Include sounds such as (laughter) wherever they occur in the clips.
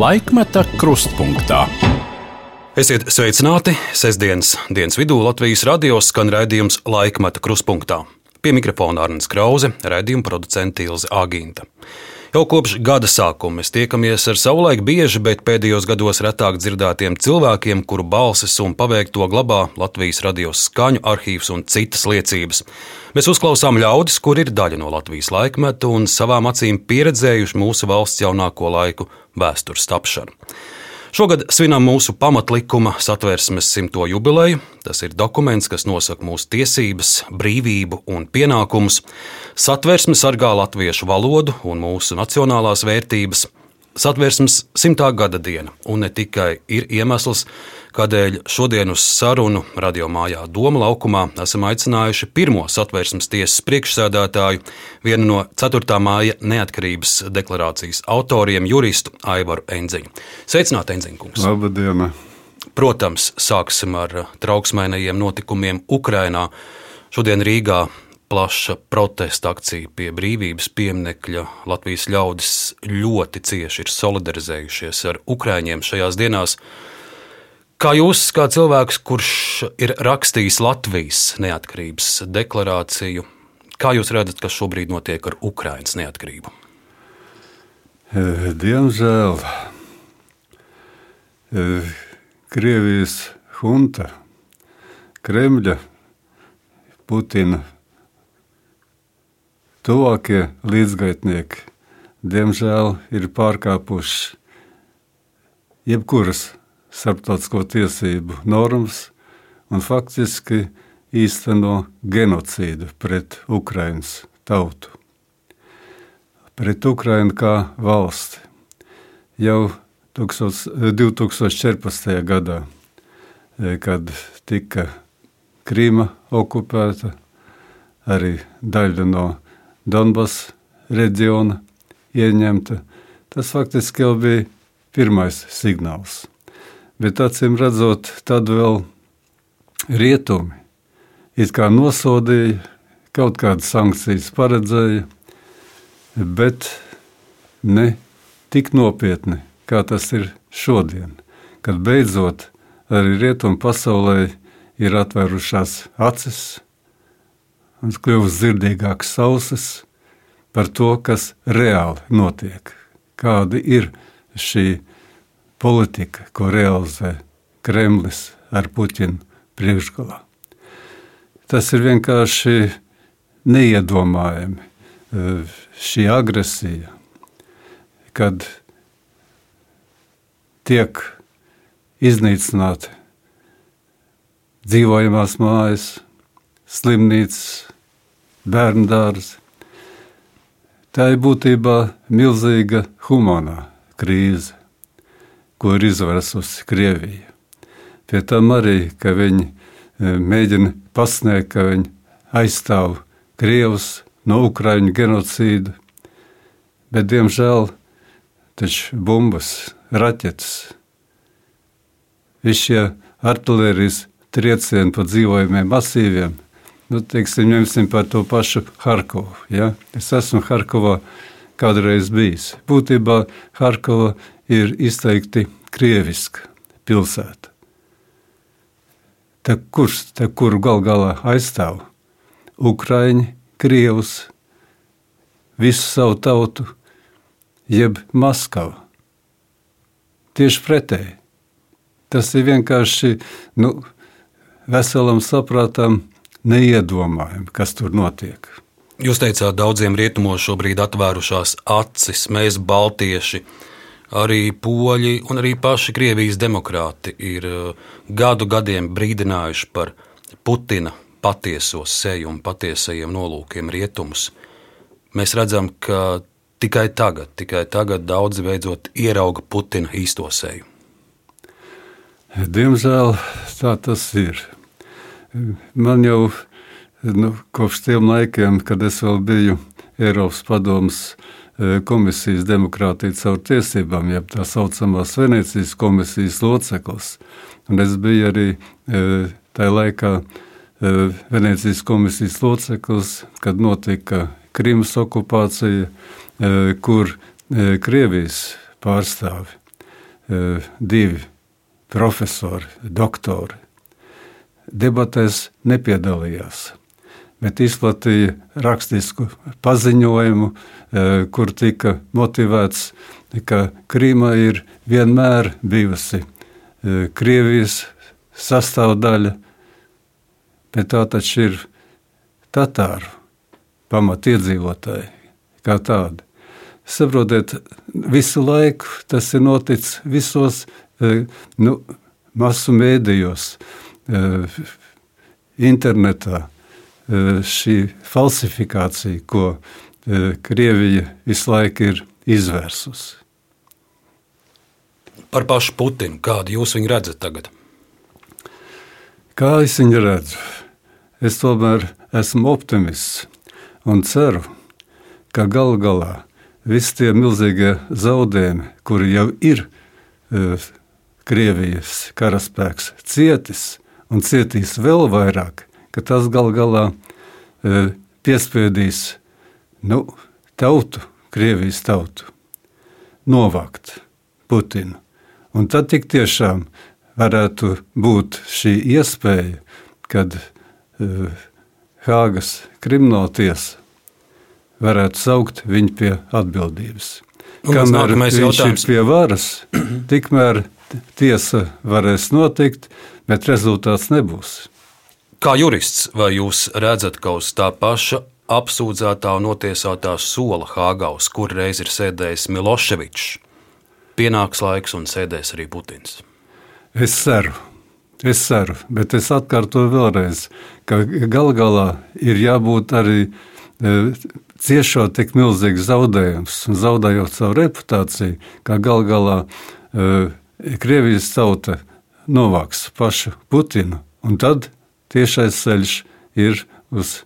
Laikmeta krustpunktā. Esiet sveicināti! Sestdienas dienas vidū Latvijas radio skan raidījums Laikmeta krustpunktā. Pie mikrofona Arnēs Krause, raidījuma producente Ilze Agīnta. Jau kopš gada sākuma mēs tiekamies ar savulaik bieži, bet pēdējos gados retāk dzirdētiem cilvēkiem, kuru balsis un paveikto glabā Latvijas radio skaņu arhīvs un citas liecības. Mēs uzklausām ļaudis, kur ir daļa no Latvijas laikmeta un savām acīm pieredzējuši mūsu valsts jaunāko laiku vēstures tapšanu. Šogad svinam mūsu pamatlikuma satversmes simto jubileju. Tas ir dokuments, kas nosaka mūsu tiesības, brīvību un pienākumus. Satversme sargā latviešu valodu un mūsu nacionālās vērtības. Satversmes simtā gada diena, un ne tikai ir iemesls, kādēļ šodien uz sarunu radio mājā Doma laukumā esam aicinājuši pirmo satversmes tiesas priekšsēdētāju, vienu no 4. māja neatkarības deklarācijas autoriem, juristu Aivaru Enziņu. Sveicināt, Enziņkungs! Labdien! Protams, sāksim ar trauksmainajiem notikumiem Ukrainā. Šodien Rīgā plaša protesta akcija pie brīvības pieminiekļa. Latvijas ļaudis ļoti cieši ir solidarizējušies ar ukrāņiem šajās dienās. Kā jūs, kā cilvēks, kurš ir rakstījis Latvijas neatkarības deklarāciju, kā jūs redzat, kas šobrīd notiek ar Ukraiņas neatkarību? Eh, diemžēl eh, Krievijas hunta, Kremļa, Putina tuvākie līdzgaitnieki, diemžēl, ir pārkāpuši jebkuras starptautisko tiesību normas un faktiski īsteno genocīdu pret Ukraiņas tautu. Pret Ukraiņu kā valsti. Jau 2014. gadā, eh, kad tika Krīma okupēta, arī daļa no Donbass reģiona ieņemta. Tas faktiski jau bija pirmais signāls. Bet acīm redzot, tad vēl rietumi it kā nosodīja, kaut kādas sankcijas paredzēja, bet ne tik nopietni, kā tas ir šodien, kad beidzot arī rietumu pasaulē ir atvērušās acis un kļuvusi dzirdīgākas ausis par to, kas reāli notiek. Kāda ir šī politika, ko realizē Kremlis ar Puķinu priekšgalā. Tas ir vienkārši neiedomājami. Šī agresija, kad tiek iznīcināti dzīvojamās mājas, slimnīcas, bērnu dārzi. Tā ir būtībā milzīga humanā krīze, ko ir izvērsusi Krievija. Pie tam arī, ka viņi e, mēģina pasniegt, ka viņi aizstāv Krievus no Ukraiņu genocīda, bet diemžēl taču bumbas, raķetes, visi šie artērijas triecieni pa dzīvojumiem masīviem – Nu, teiksim, ņemsim par to pašu Harkovu. Ja? Es esmu Harkovā kādreiz bijis. Būtībā Harkova ir izteikti krieviska pilsēta. Te kurš te kuru gal galā aizstāv? Ukraiņi, Krievus, visu savu tautu, jeb Maskava. Tieši pretēji. Tas ir vienkārši nu, veselam saprātam neiedomājami, kas tur notiek. Jūs teicāt, daudziem rietumos šobrīd atvērušās acis, mēs, baltieši, arī poļi un arī paši Krievijas demokrāti ir uh, gadu gadiem brīdinājuši par Putina patieso seju un patiesajiem nolūkiem rietumus. Mēs redzam, ka tikai tagad, tikai tagad daudzi beidzot ierauga Putina īsto seju. Diemžēl tā tas ir. Man jau nu, kopš tiem laikiem, kad es vēl biju Eiropas Padomus komisijas demokrātija caur tiesībām, jeb tā saucamās Venecijas komisijas loceklis. Un es biju arī e, tajā laikā e, Venecijas komisijas loceklis, kad notika Krimas okupācija, kur Krievijas pārstāvi divi profesori, doktori. Debatēs nepiedalījās, bet izplatīja rakstisku paziņojumu, kur tika motivēts, ka Krīma ir vienmēr bijusi Krievijas sastāvdaļa, bet tā taču ir Tatāru pamatiedzīvotāji kā tādi. Saprotiet, visu laiku tas ir noticis visos e, nu, masu mēdījos, internetā. E, šī falsifikācija, ko Krievija visu laiku ir izvērsusi. Par pašu Putinu, kādu jūs viņu redzat tagad? Kā es viņu redzu? Es tomēr esmu optimists un ceru, ka galu galā visi tie milzīgie zaudējumi, kuri jau ir uh, Krievijas karaspēks cietis un cietīs vēl vairāk, ka tas galu galā uh, piespiedīs nu, tautu, Krievijas tautu, novākt Putinu. Un tad tik tiešām varētu būt šī iespēja, kad uh, Hāgas krimināltiesa varētu saukt viņu pie atbildības. Un Kamēr viņš jautājums. ir pie varas, (clears throat) tikmēr tiesa varēs notikt, bet rezultāts nebūs. Kā jurists, vai jūs redzat, ka uz tā paša apsūdzētā un notiesātā sola Hāgaus, kur reiz ir sēdējis Miloševičs, pienāks laiks un sēdēs arī Putins? Es ceru. Es ceru, bet es atkārtoju vēlreiz, ka gal galā ir jābūt arī e, ciešot tik milzīgs zaudējums zaudējot savu reputāciju, kā gal galā uh, Krievijas tauta novāks pašu Putinu, un tad tiešais ceļš ir uz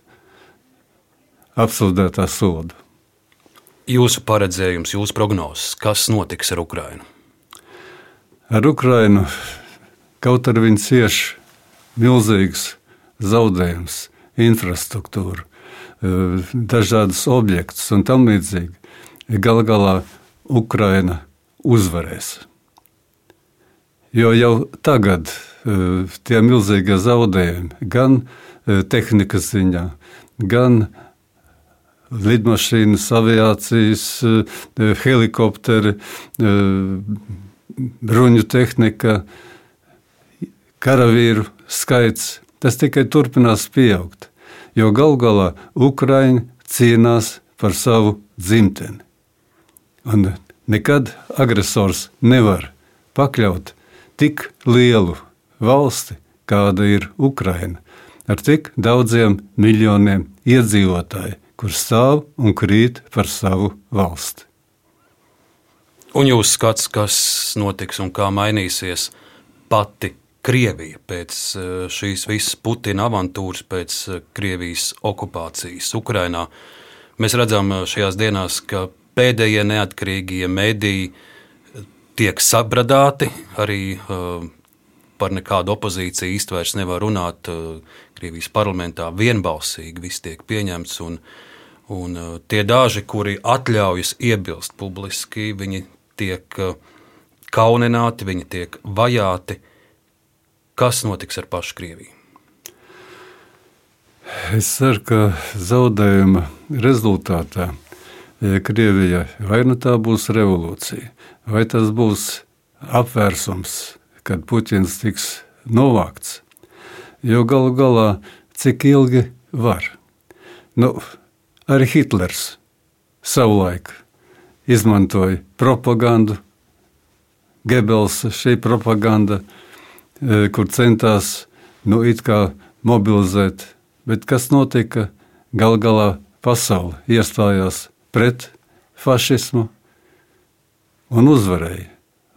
apsūdzētā sodu. Jūsu paredzējums, jūsu prognozes, kas notiks ar Ukrajinu? Ar Ukrajinu kaut arī viņi cieš milzīgs zaudējums, infrastruktūru, Eh, dažādas objektus un tam līdzīgi. Galu galā Ukraina uzvarēs. Jo jau tagad eh, tie milzīgie zaudējumi gan eh, tehnikas ziņā, gan lidmašīnas, aviācijas, helikopteri, bruņu tehnika, karavīru skaits, tas tikai turpinās pieaugt jo gal galā Ukraiņa cīnās par savu dzimteni. Un nekad agresors nevar pakļaut tik lielu valsti, kāda ir Ukraina, ar tik daudziem miljoniem iedzīvotāju, kur stāv un krīt par savu valsti. Un jūs skats, kas notiks un kā mainīsies pati Krievija pēc eh, šīs visas Putina avantūras, pēc eh, Krievijas okupācijas Ukrajinā. Mēs redzam eh, šajās dienās, ka pēdējie neatkarīgie mediji tiek sabradāti. Arī par nekādu opozīciju īstenībā nevar runāt. Krievijas parlamentā vienbalsīgi viss tiek pieņemts. Un, un tie daži, kuri atļaujas iebilst publiski, viņi tiek kaunināti, viņi tiek vajāti. Kas notiks ar pašu Krieviju? Es ceru, ka zaudējuma rezultātā Krievijai vai nu tā būs revolūcija, vai tas būs apvērsums, kad Puķins tiks novākts. Jo galu galā, cik ilgi var? Nu, arī Hitlers savulaik izmantoja propagandu, Gebels šī propaganda E, kur centās nu, mobilizēt. Bet kas notika? Galu galā pasaule iestājās pret fašismu un uzvarēja.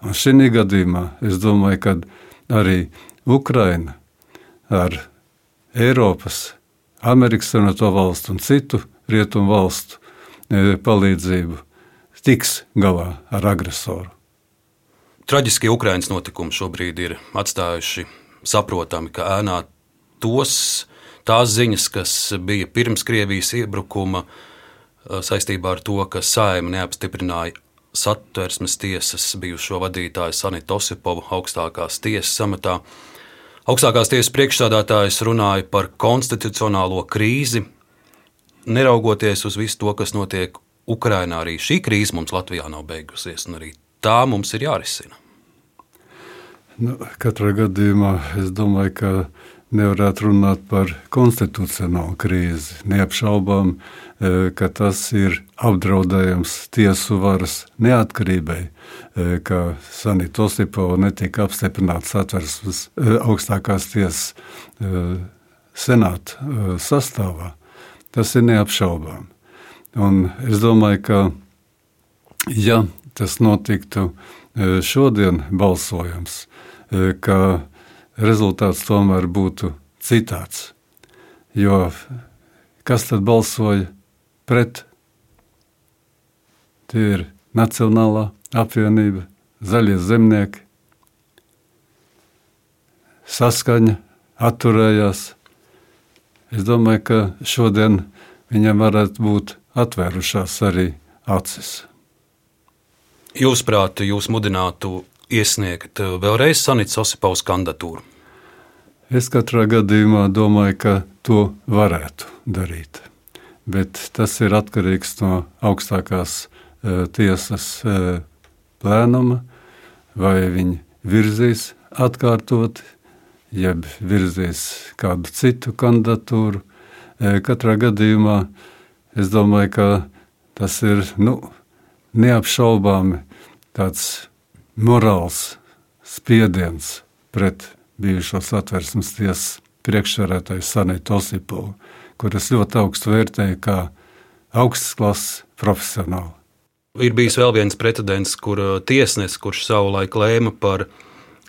Un šī gadījumā es domāju, ka arī Ukraina ar Eiropas, Amerikas Savienoto valstu un citu rietumu valstu e, palīdzību tiks galā ar agresoru. Traģiskie Ukraiņas notikumi šobrīd ir atstājuši saprotami, ka ēnā tos, tās ziņas, kas bija pirms Krievijas iebrukuma, saistībā ar to, ka saima neapstiprināja satversmes tiesas bijušo vadītāju Sanitu Osipovu augstākās tiesas amatā. Augstākās tiesas priekšstādātājs runāja par konstitucionālo krīzi. Neraugoties uz visu to, kas notiek Ukrajinā, arī šī krīze mums Latvijā nav beigusies, un arī tā mums ir jārisina. Nu, katrā gadījumā es domāju, ka nevarētu runāt par konstitucionālu krīzi. Neapšaubām, e, ka tas ir apdraudējums tiesu varas neatkarībai, e, ka Sanita Osipova netika apstiprināta satversmes e, augstākās tiesas senāta sastāvā. Tas ir neapšaubām. Un es domāju, ka ja tas notiktu šodien balsojums, ka rezultāts tomēr būtu citāds. Jo kas tad balsoja pret? Tie ir Nacionālā apvienība, Zaļie zemnieki, saskaņa, atturējās. Es domāju, ka šodien viņam varētu būt atvērušās arī acis. Jūsuprāt, jūs mudinātu iesniegt vēlreiz Sanits Osipaus kandidatūru? Es katrā gadījumā domāju, ka to varētu darīt. Bet tas ir atkarīgs no augstākās uh, tiesas uh, plēnuma, vai viņi virzīs atkārtot, jeb virzīs kādu citu kandidatūru. Uh, katrā gadījumā es domāju, ka tas ir nu, neapšaubāmi tāds morāls spiediens pret bijušo satversmes tiesas priekšsēdētāju Sanētu Osipovu, kuras ļoti augstu vērtēju kā augstas klases profesionāli. Ir bijis vēl viens precedents, kur uh, tiesnesis, kurš savulaik lēma par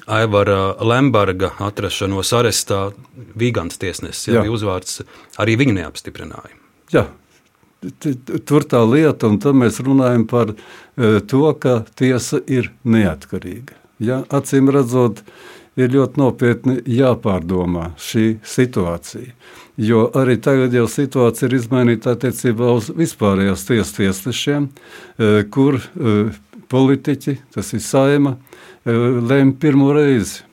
Aivara Lemberga atrašanos arestā, Vigants tiesnesis, ja bija uzvārds, arī viņu neapstiprināja. Jā, tur tā lieta, un tad mēs runājam par e, to, ka tiesa ir neatkarīga. Ja, acīm redzot, ir ļoti nopietni jāpārdomā šī situācija. Jo arī tagad jau situācija ir izmainīta attiecībā uz vispārējās tiesas tiesnešiem, e, kur e, politiķi, tas ir saima, lēma pirmo reizi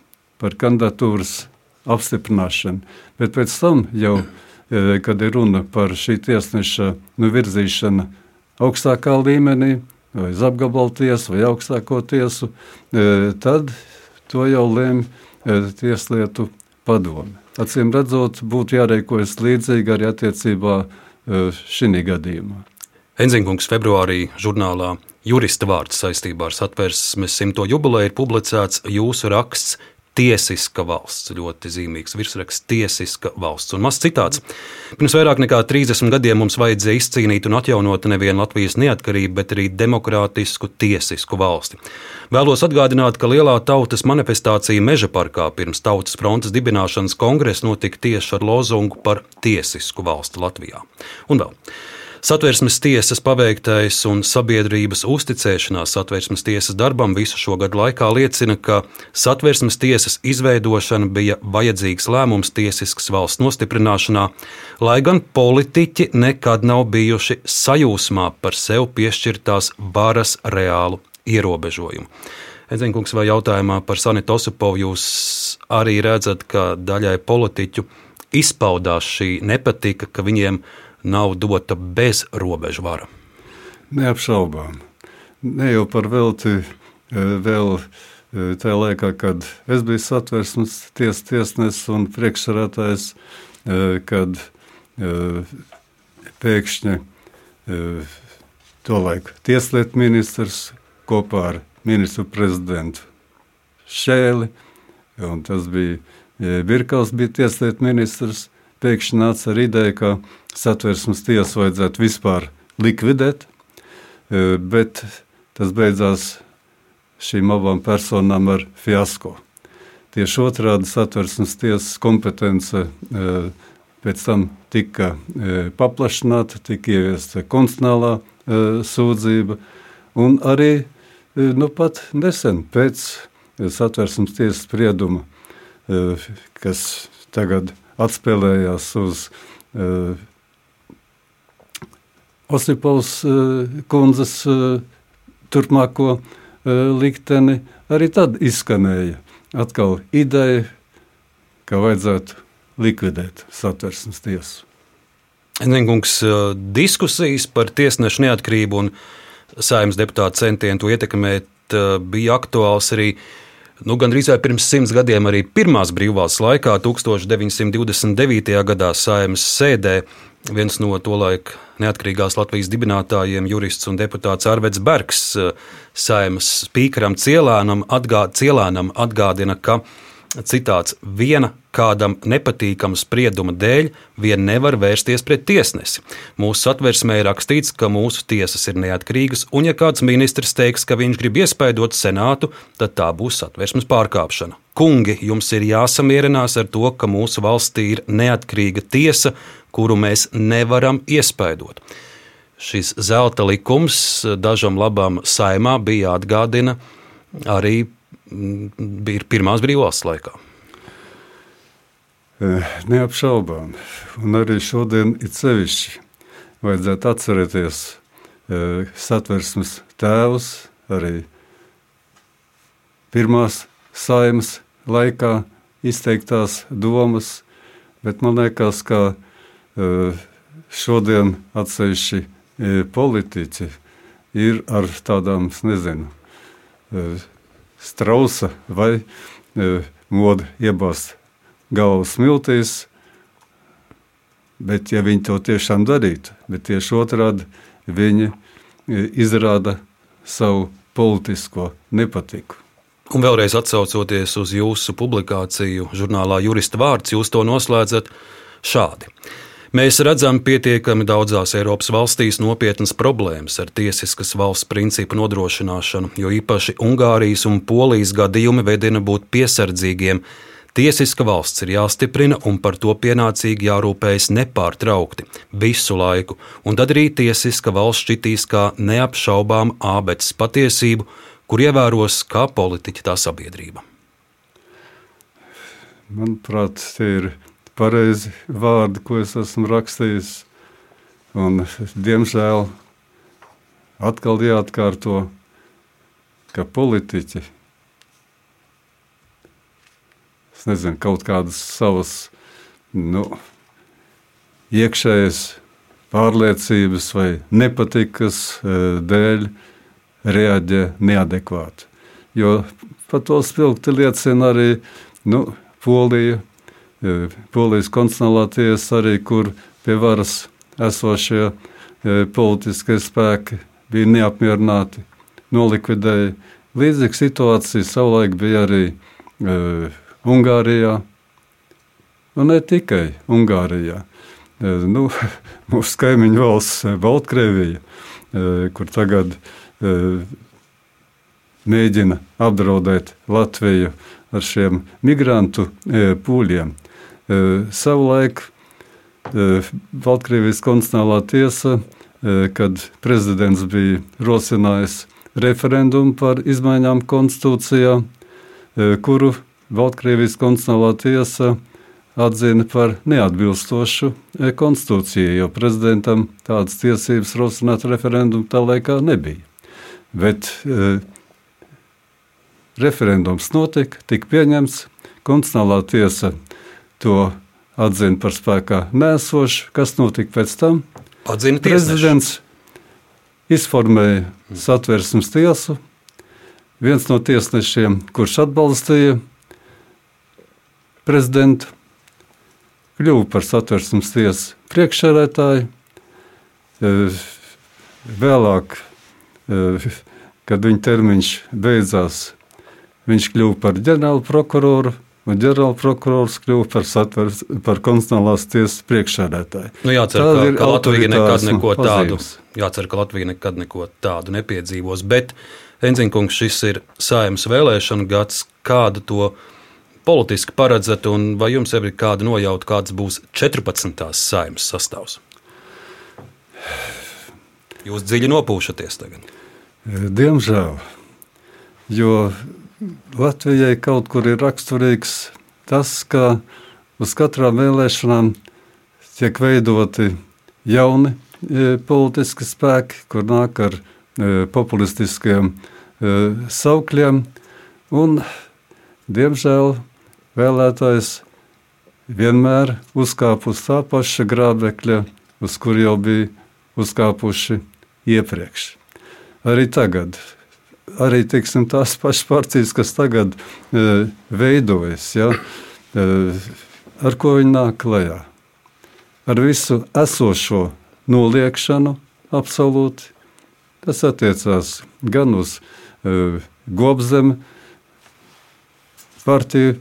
par kandidatūras apstiprināšanu, bet pēc tam jau E, kad ir runa par šī tiesneša nu, virzīšanu augstākā līmenī, vai uz apgabalu tiesu, vai augstāko tiesu, e, tad to jau lēma e, Tieslietu padome. Acīm redzot, būtu jārīkojas līdzīgi arī attiecībā šī gadījumā. Enzinkungs februārī žurnālā Jurista vārds saistībā ar satversmes simto jubileju ir publicēts jūsu raksts tiesiska valsts. Ļoti zīmīgs virsraksts, tiesiska valsts. Un mazs citāts. Pirms vairāk nekā 30 gadiem mums vajadzēja izcīnīt un atjaunot nevienu Latvijas neatkarību, bet arī demokrātisku, tiesisku valsti. Vēlos atgādināt, ka lielā tautas manifestācija Meža parkā pirms Tautas frontes dibināšanas kongresa notika tieši ar lozungu par tiesisku valsti Latvijā. Un vēl. Satversmes tiesas paveiktais un sabiedrības uzticēšanās satversmes tiesas darbam visu šo gadu laikā liecina, ka satversmes tiesas izveidošana bija vajadzīgs lēmums tiesiskas valsts nostiprināšanā, lai gan politiķi nekad nav bijuši sajūsmā par sev piešķirtās varas reālu ierobežojumu. Edzinkungs, vai jautājumā par Sanitu Osipovu jūs arī redzat, ka daļai politiķu izpaudās šī nepatika, ka viņiem ir nav dota bez robežu vara. Neapšaubām. Ne jau par velti e, vēl e, tajā laikā, kad es biju satversmes ties, tiesnesis un priekšsarātājs, e, kad pēkšņi tolaik tieslietu ministrs kopā ar ministru prezidentu Šēli, un tas bija Birkaus bija tieslietu ministrs, pēkšņi nāca ar ideju, ka satversmes tiesu vajadzētu vispār likvidēt, e, bet tas beidzās šīm abām personām ar fiasko. Tieši otrādi satversmes tiesas kompetence e, pēc tam tika e, paplašināta, tika ieviesta konstitucionālā sūdzība, un arī nu, pat nesen pēc satversmes tiesas sprieduma, kas tagad atspēlējās uz Osipovs kundzes turpmāko likteni, arī tad izskanēja atkal ideja, ka vajadzētu likvidēt satversmes tiesu. Enzinkungs, diskusijas par tiesnešu neatkarību un saimnes deputātu centienu to ietekmēt bija aktuāls arī nu, gandrīz vai pirms simts gadiem, arī pirmās brīvvalsts laikā, 1929. gadā saimnes sēdē. Viens no tolaik neatkarīgās Latvijas dibinātājiem, jurists un deputāts Arvets Bergs, saimnes spīkeram Cielānam, atgā, Cielānam atgādina, ka citāts viena kādam nepatīkama sprieduma dēļ vien nevar vērsties pret tiesnesi. Mūsu satversmē ir rakstīts, ka mūsu tiesas ir neatkarīgas, un ja kāds ministrs teiks, ka viņš grib iespaidot senātu, tad tā būs satversmes pārkāpšana. Kungi, jums ir jāsamierinās ar to, ka mūsu valstī ir neatkarīga tiesa, kuru mēs nevaram iespaidot. Šis zelta likums dažam labam saimā bija jāatgādina arī bija pirmās brīvvalsts laikā. Neapšaubām. Un arī šodien ir sevišķi vajadzētu atcerēties satversmes tēvus, arī pirmās saimas laikā izteiktās domas, bet man liekas, ka šodien atsevišķi politiķi ir ar tādām, nezinu, strausa vai modu iebāzt galvas smiltīs. Bet, ja viņi to tiešām darītu, bet tieši otrādi viņi e, izrāda savu politisko nepatiku. Un vēlreiz atcaucoties uz jūsu publikāciju, žurnālā Jurista vārds, jūs to noslēdzat šādi. Mēs redzam pietiekami daudzās Eiropas valstīs nopietnas problēmas ar tiesiskas valsts principu nodrošināšanu, jo īpaši Ungārijas un Polijas gadījumi vedina būt piesardzīgiem Tiesiska valsts ir jāstiprina un par to pienācīgi jārūpējas nepārtraukti, visu laiku, un tad arī tiesiska valsts šķitīs kā neapšaubām ābeces patiesību, kur ievēros kā politiķi tā sabiedrība. Manuprāt, tie ir pareizi vārdi, ko es esmu rakstījis. Un, diemžēl atkal jāatkārto, ka politiķi nezinu, kaut kādas savas nu, iekšējas pārliecības vai nepatikas e, dēļ reaģē neadekvāti. Jo par to spilgti liecina arī nu, Polija, Polijas konstitucionālā tiesa, arī, kur pie varas esošie e, politiskie spēki bija neapmierināti, nolikvidēja. Līdzīga situācija savulaik bija arī Ungārijā, un nu, ne tikai Ungārijā. E, nu, (laughs) mūsu kaimiņu valsts, e, Baltkrievija, e, kur tagad mēģina apdraudēt Latviju ar šiem migrantu pūļiem. Savulaik Baltkrievijas konstitucionālā tiesa, kad prezidents bija rosinājis referendumu par izmaiņām konstitūcijā, kuru Baltkrievijas konstitucionālā tiesa atzina par neatbilstošu konstitūcijai, jo prezidentam tādas tiesības rosināt referendumu tā laikā nebija. Bet e, referendums notika, tika pieņemts, konstitucionālā tiesa to atzina par spēkā nēsošu. Kas notika pēc tam? Atzina prezidents izformēja satversmes tiesu. Viens no tiesnešiem, kurš atbalstīja prezidentu, kļuva par satversmes tiesas priekšsēdētāju. E, vēlāk, e, kad viņa termiņš beidzās, viņš kļuva par ģenerālu prokuroru. Un ģenerālprokurors kļuva par, satvers, par konstitucionālās tiesas priekšsēdētāju. Nu, jācer, ka, ka Latvija nekad neko tādu, jācer, ka Latvija nekad neko tādu nepiedzīvos. Bet, Enziņkungs, šis ir saimnes vēlēšana gads. Kāda to politiski paredzat, un vai jums ir kāda nojauta, kāds būs 14. saimnes sastāvs? Jūs dziļi nopūšaties tagad. Diemžēl, jo Latvijai kaut kur ir raksturīgs tas, ka uz katrām vēlēšanām tiek veidoti jauni e, politiski spēki, kur nāk ar populistiskiem saukļiem. Un, diemžēl vēlētājs vienmēr uzkāpa uz tā paša grābekļa, uz kur jau bija uzkāpuši iepriekš. Arī tagad. Arī teiksim, tās pašas partijas, kas tagad e, veidojas, ja, e, ar ko viņi nāk klajā. Ar visu esošo noliekšanu, absolūti. Tas attiecās gan uz e, Gobzemi partiju,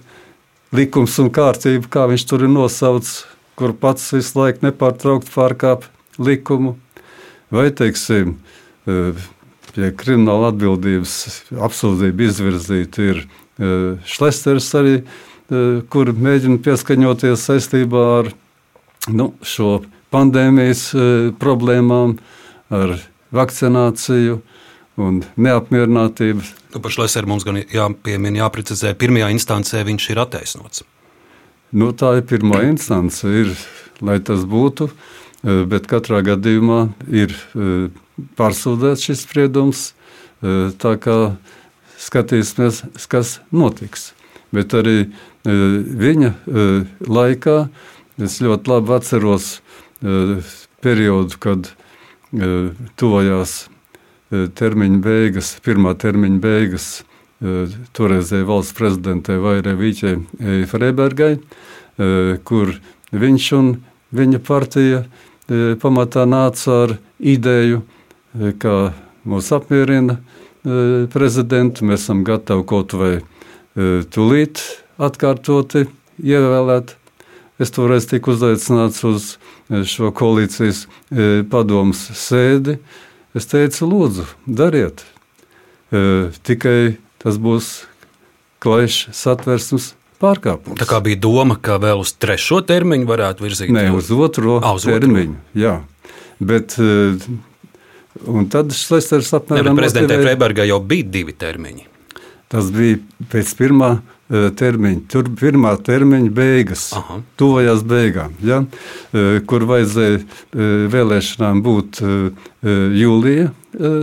likums un kārtība, kā viņš tur ir nosaucis, kur pats visu laiku nepārtraukti pārkāpj likumu, vai teiksim, e, pie krimināla atbildības apsūdzību izvirzīta ir e, Šlesters arī, e, kur mēģina pieskaņoties saistībā ar nu, šo pandēmijas problēmām, ar vakcināciju un neapmierinātību. Nu, par Šlesteru mums gan jāpiemina, jāprecizē, pirmajā instancē viņš ir attaisnots. Nu, tā ir pirmā instance, ir, lai tas būtu. Uh, bet katrā gadījumā ir eh, pārsūdzēts šis spriedums. Eh, tā kā skatīsimies, kas notiks. Bet arī viņa laikā es ļoti labi atceros periodu, kad tuvojās termiņa beigas, pirmā termiņa beigas toreizējai valsts prezidentei Vairē Vīķei Freibergai, kur viņš un viņa partija E, pamatā nāca ar ideju, e, ka mūs apmierina e, prezidentu. Mēs esam gatavi kaut vai tūlīt atkārtoti ievēlēt. Es toreiz tiku uzaicināts uz šo koalīcijas padomus sēdi. Es teicu, lūdzu, dariet. Tikai tas būs klajšs satversmes pārkāpums. Tā kā bija doma, ka vēl uz trešo termiņu varētu virzīt? Nē, uz otro à, uz termiņu. Otro. Jā. Bet, un tad Šlesters apmēram. Prezidentē Freibergā jau bija divi termiņi. Tas bija pēc pirmā uh, termiņa. Tur pirmā termiņa beigas, Aha. tuvajās beigām, ja? uh, kur vajadzēja uh, vēlēšanām būt jūlijā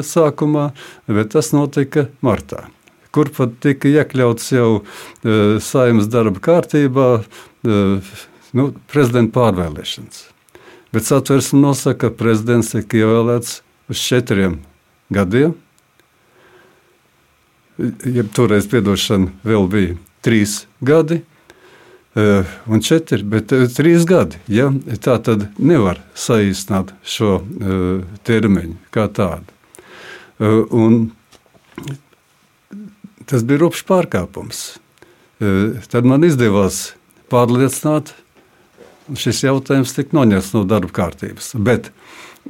sākumā, bet tas notika martā kur pat tika iekļauts jau saimnes darba kārtībā nu, prezidenta pārvēlēšanas. Bet satversme nosaka, ka prezidents tika ievēlēts uz četriem gadiem. Ja toreiz piedošana vēl bija trīs gadi, Uh, un četri, bet uh, trīs gadi. Ja? Tā tad nevar saīsināt šo uh, termiņu kā tādu. Un tas bija rupšs pārkāpums. E, tad man izdevās pārliecināt, šis jautājums tika noņemts no darba kārtības. Bet e,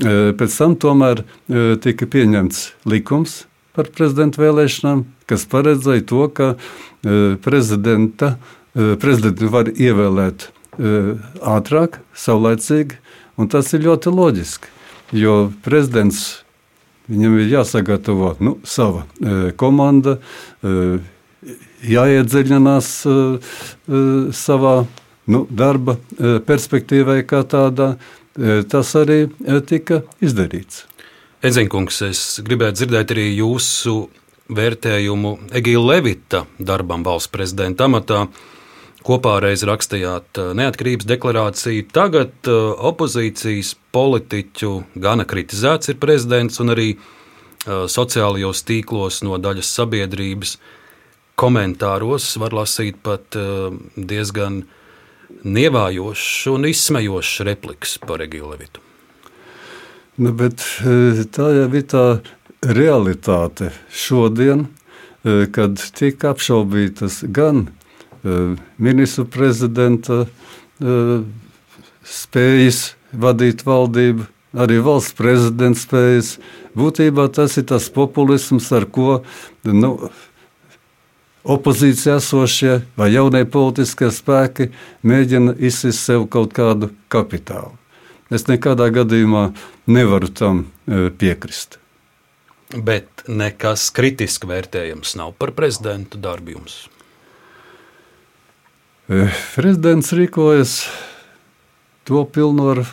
pēc tam tomēr e, tika pieņemts likums par prezidenta vēlēšanām, kas paredzēja to, ka prezidenta, prezidentu var ievēlēt ātrāk, saulēcīgi, un tas ir ļoti loģiski. Jo prezidents Viņam ir jāsagatavo nu, sava komanda, jāiedziļinās savā nu, darba perspektīvai, kā tādā. E, tas arī e, tika izdarīts. Edzinkungs, es gribētu dzirdēt arī jūsu vērtējumu Egīla Levita darbam valsts prezidenta amatā. Kopā reiz rakstījāt neatkarības deklarāciju. Tagad opozīcijas politiķu gana kritizēts ir prezidents un arī sociālajos tīklos no daļas sabiedrības komentāros var lasīt pat diezgan nievājošs un izsmejošs repliks par Egīlu Levitu. Nu, bet tā jau ir tā realitāte šodien, kad tiek apšaubītas gan ministru prezidenta spējas vadīt valdību, arī valsts prezidents spējas. Būtībā tas ir tas populisms, ar ko nu, opozīcijā esošie vai jaunie politiskie spēki mēģina izsist sev kaut kādu kapitālu. Es nekādā gadījumā nevaru tam e, piekrist. Bet nekas kritiski vērtējams nav par prezidentu. E, prezidents rīkojas to pilnvaru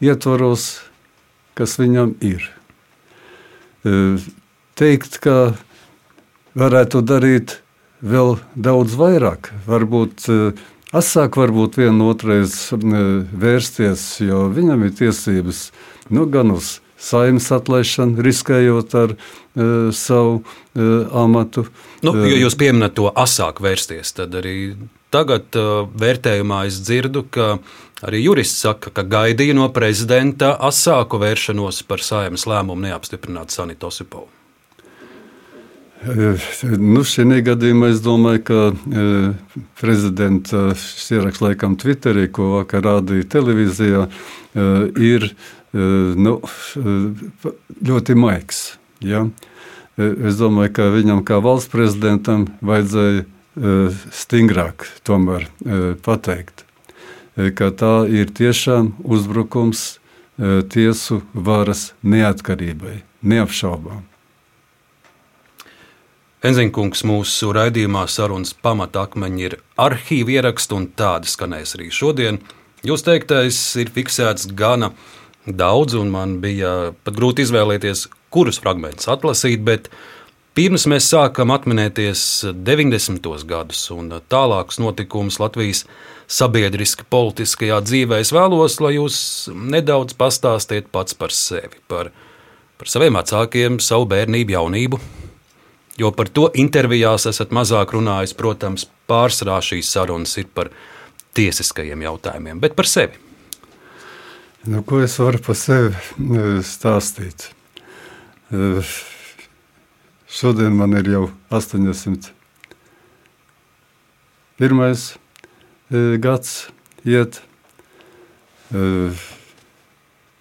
ietvaros, kas viņam ir. teikt, ka varētu darīt vēl daudz vairāk. Varbūt asāk, varbūt vienu otrais vērsties, jo viņam ir tiesības nu, gan uz saimnes atlaišanu, riskējot ar uh, savu uh, amatu. Nu, jo jūs pieminat to asāk vērsties, tad arī tagad uh, vērtējumā es dzirdu, ka arī jurists saka, ka gaidīja no prezidenta asāku vēršanos par saimnes lēmumu neapstiprināt Sanitu Osipovu. Nu, Šajā gadījumā es domāju, ka e, prezidenta šis ieraksts laikam Twitterī, ko vakar rādīja televīzijā, e, ir e, nu, ļoti maigs. Ja? Es domāju, ka viņam kā valsts prezidentam vajadzēja stingrāk tomēr pateikt, ka tā ir tiešām uzbrukums tiesu varas neatkarībai, neapšaubām. Enziņkungs mūsu raidījumā sarunas pamatakmeņi ir arhīva ieraksti, un tādi skanēs arī šodien. Jūs teiktais ir fiksēts gana daudz, un man bija pat grūti izvēlēties, kurus fragmentus atlasīt, bet pirms mēs sākam atminēties 90. gadus un tālākus notikumus Latvijas sabiedriski politiskajā dzīvē, es vēlos, lai jūs nedaudz pastāstiet pats par sevi, par, par saviem vecākiem, savu bērnību, jaunību Jo par to intervijās esat mazāk runājis. Protams, pārsvarā šīs sarunas ir par tiesiskajiem jautājumiem, bet par sevi. Nu, ko es varu par sevi e, stāstīt? E, šodien man ir jau 80. Pirmais e, gads iet.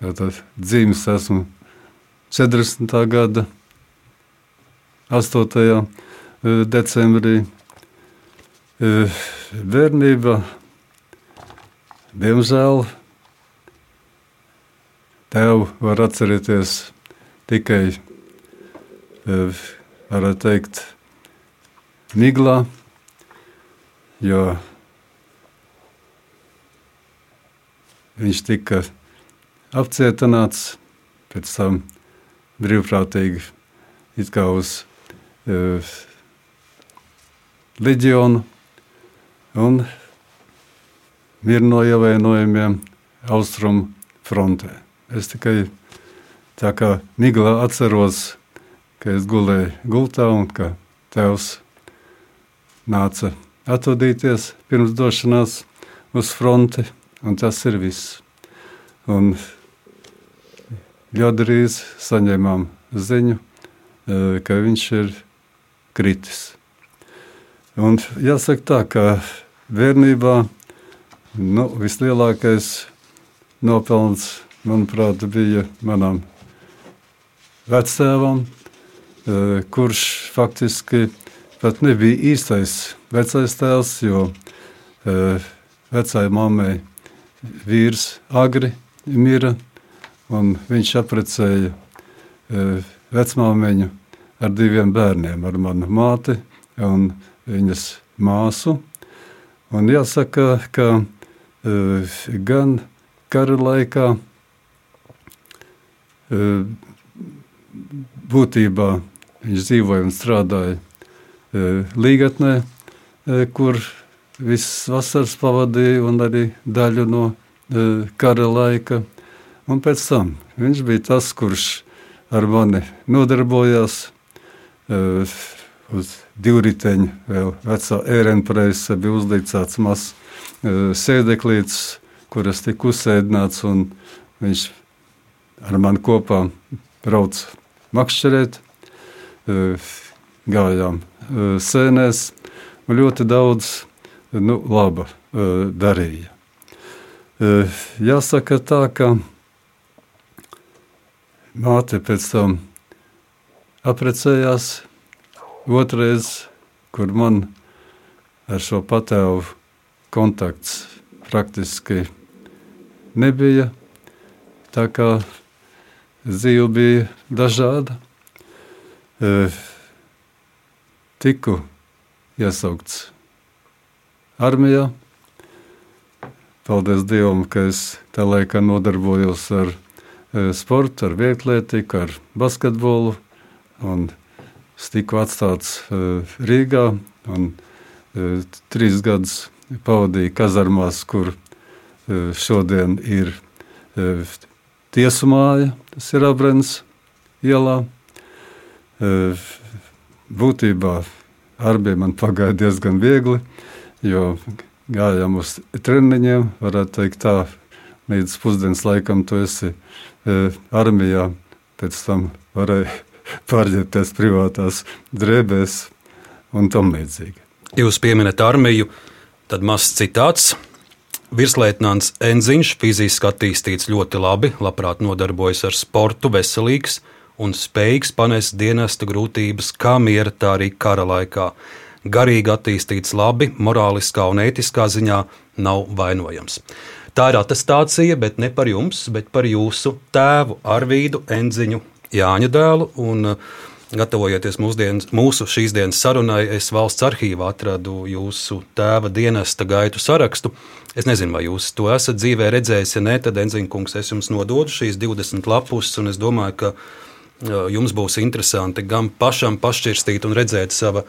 Tātad dzīves esmu 40. gada 8. E, decembrī. E, bērnība, diemžēl, tev var atcerēties tikai, e, varētu teikt, miglā, jo viņš tika apcietināts, pēc tam brīvprātīgi it kā uz leģionu un miera no ievainojumiem austrumu frontē. Es tikai tā kā miglā atceros, ka es gulēju gultā un ka tēvs nāca atvadīties pirms došanās uz fronti, un tas ir viss. Un ļoti drīz saņēmām ziņu, ka viņš ir kritis. Un jāsaka tā, ka bērnībā nu, vislielākais nopelns, manuprāt, bija manam vectēvam, eh, kurš faktiski pat nebija īstais vecais tēls, jo eh, vecai mammai vīrs agri mira, un viņš apprecēja eh, vecmāmiņu ar diviem bērniem, ar manu māti un viņas māsu. Un jāsaka, ka uh, gan kara laikā uh, būtībā viņš dzīvoja un strādāja uh, Līgatnē, uh, kur visas vasaras pavadīja un arī daļu no uh, kara laika. Un pēc tam viņš bija tas, kurš ar mani nodarbojās uz divriteņa, vēl vecā ērenpreisa bija uzlikts tāds mazs sēdeklīts, kuras tika uzsēdināts, un viņš ar mani kopā brauc makšķerēt, gājām sēnēs, un ļoti daudz nu, laba darīja. Jāsaka tā, ka māte pēc tam apprecējās otrais, kur man ar šo patēvu kontakts praktiski nebija. Tā kā dzīve bija dažāda, e, tiku iesaukts armijā. Paldies Dievam, ka es tajā laikā nodarbojos ar e, sportu, ar vieglietību, ar basketbolu un es tiku atstāts Rīgā. Un, trīs gadus pavadīju kazarmās, kur šodien ir tiesu māja, tas ir Abrens ielā. Būtībā arbija man pagāja diezgan viegli, jo gājām uz treniņiem, varētu teikt tā, līdz pusdienas laikam tu esi armijā, pēc tam varēja pārģērbties privātās drēbēs un tam līdzīgi. Jūs pieminat armiju, tad mazs citāts. Virsleitnants Enziņš fiziski attīstīts ļoti labi, labprāt nodarbojas ar sportu, veselīgs un spējīgs panest dienesta grūtības kā miera, tā arī kara laikā. Garīgi attīstīts labi, morāliskā un ētiskā ziņā nav vainojams. Tā ir attestācija, bet ne par jums, bet par jūsu tēvu Arvīdu Enziņu Jāņa dēlu. Un, Gatavojoties mūsdienas, mūsu šīs dienas sarunai, es valsts arhīvā atradu jūsu tēva dienesta gaitu sarakstu. Es nezinu, vai jūs to esat dzīvē redzējis. Ja nē, tad Enziņkungs, es jums nododu šīs 20 lapus, un es domāju, ka jums būs interesanti gan pašam pašķirstīt un redzēt sava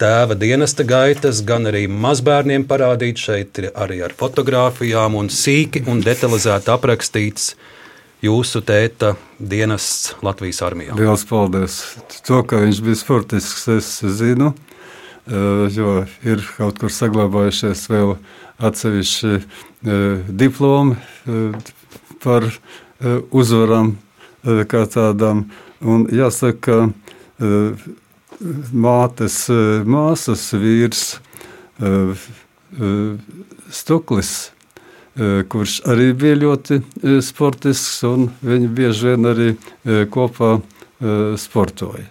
tēva dienesta gaitas, gan arī mazbērniem parādīt šeit arī ar fotografijām un sīki un detalizēti aprakstīts jūsu tēta dienests Latvijas armijā. Lielas paldies! To, ka viņš bija sportisks, es zinu, jo ir kaut kur saglabājušies vēl atsevišķi diplomi par uzvarām kā tādām. Un jāsaka, mātes, māsas vīrs Stuklis, kurš arī bija ļoti sportisks, un viņi bieži vien arī kopā sportoja.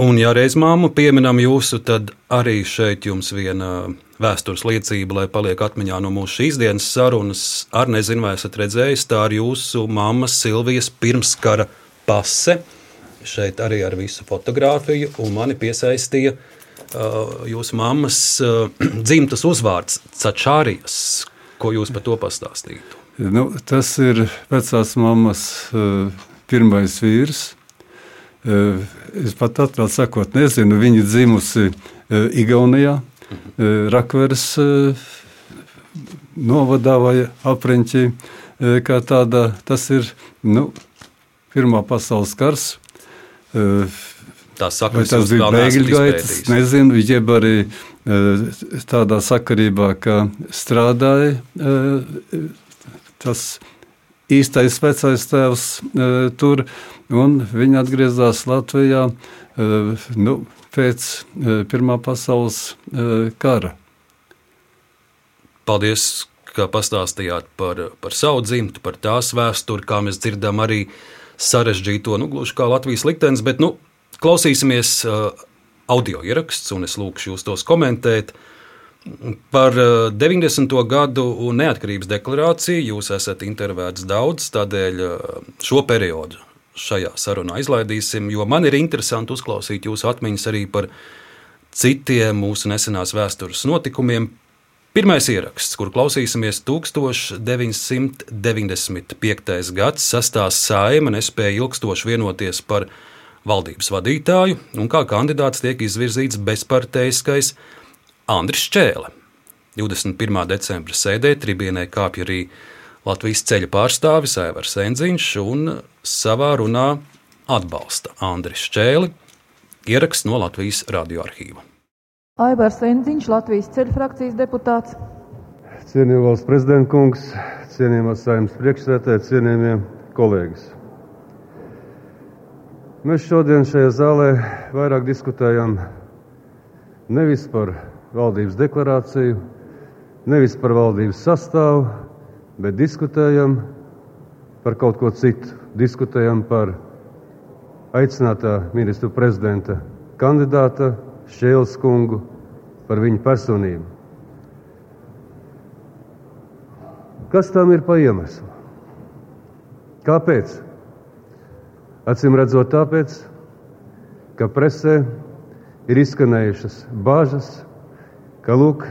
Un, ja reiz māmu pieminam jūsu, tad arī šeit jums viena vēstures liecība, lai paliek atmiņā no mūsu šīs dienas sarunas. Ar nezinu, vai esat redzējis, tā ir jūsu mammas Silvijas pirmskara pase. Šeit arī ar visu fotografiju, un mani piesaistīja uh, jūsu mammas uh, (clears throat) dzimtas uzvārds Cačārijas. Ko jūs par to pastāstītu? Nu, tas ir vecās mammas uh, pirmais vīrs Es pat atklāti sakot, nezinu, viņa dzimusi Igaunijā, Rakveres novadā vai apriņķī. Tāda, tas ir nu, Pirmā pasaules kars. Tā sakot, tas bija bēgļu gaitas, nezinu, jeb arī tādā sakarībā, ka strādāja tas īstais vecais tēvs tur. Un viņi atgriezās Latvijā nu, pēc Pirmā pasaules kara. Paldies, ka pastāstījāt par, par savu dzimtu, par tās vēsturi, kā mēs dzirdam, arī sarežģīto, nu, gluži kā Latvijas liktenis. Bet nu, klausīsimies audio ieraksts, un es lūkšu jūs tos komentēt. Par 90. gadu neatkarības deklarāciju jūs esat intervētas daudz, tādēļ šo periodu šajā sarunā izlaidīsim, jo man ir interesanti uzklausīt jūsu atmiņas arī par citiem mūsu nesenās vēstures notikumiem. Pirmais ieraksts, kur klausīsimies 1995. gads, sastās saima nespēja ilgstoši vienoties par valdības vadītāju, un kā kandidāts tiek izvirzīts bezparteiskais Andris Čēle. 21. decembra sēdē tribīnē kāpj arī Latvijas ceļa pārstāvis Aivars Enziņš un savā runā atbalsta Andris Čēli, ieraksts no Latvijas radioarkīva. Aivars Enziņš, Latvijas ceļa frakcijas deputāts. Cienījamais valsts prezidenta kungs, cienījamās saimnes priekšsēdētāji, cienījamie kolēģis. Mēs šodien šajā zālē vairāk diskutējam nevis par valdības deklarāciju, nevis par valdības sastāvu, bet diskutējam par kaut ko citu. Diskutējam par aicinātā ministru prezidenta kandidāta Šēles kungu, par viņa personību. Kas tam ir pa iemeslu? Kāpēc? Acīm redzot, tāpēc, ka presē ir izskanējušas bažas, ka Lūk,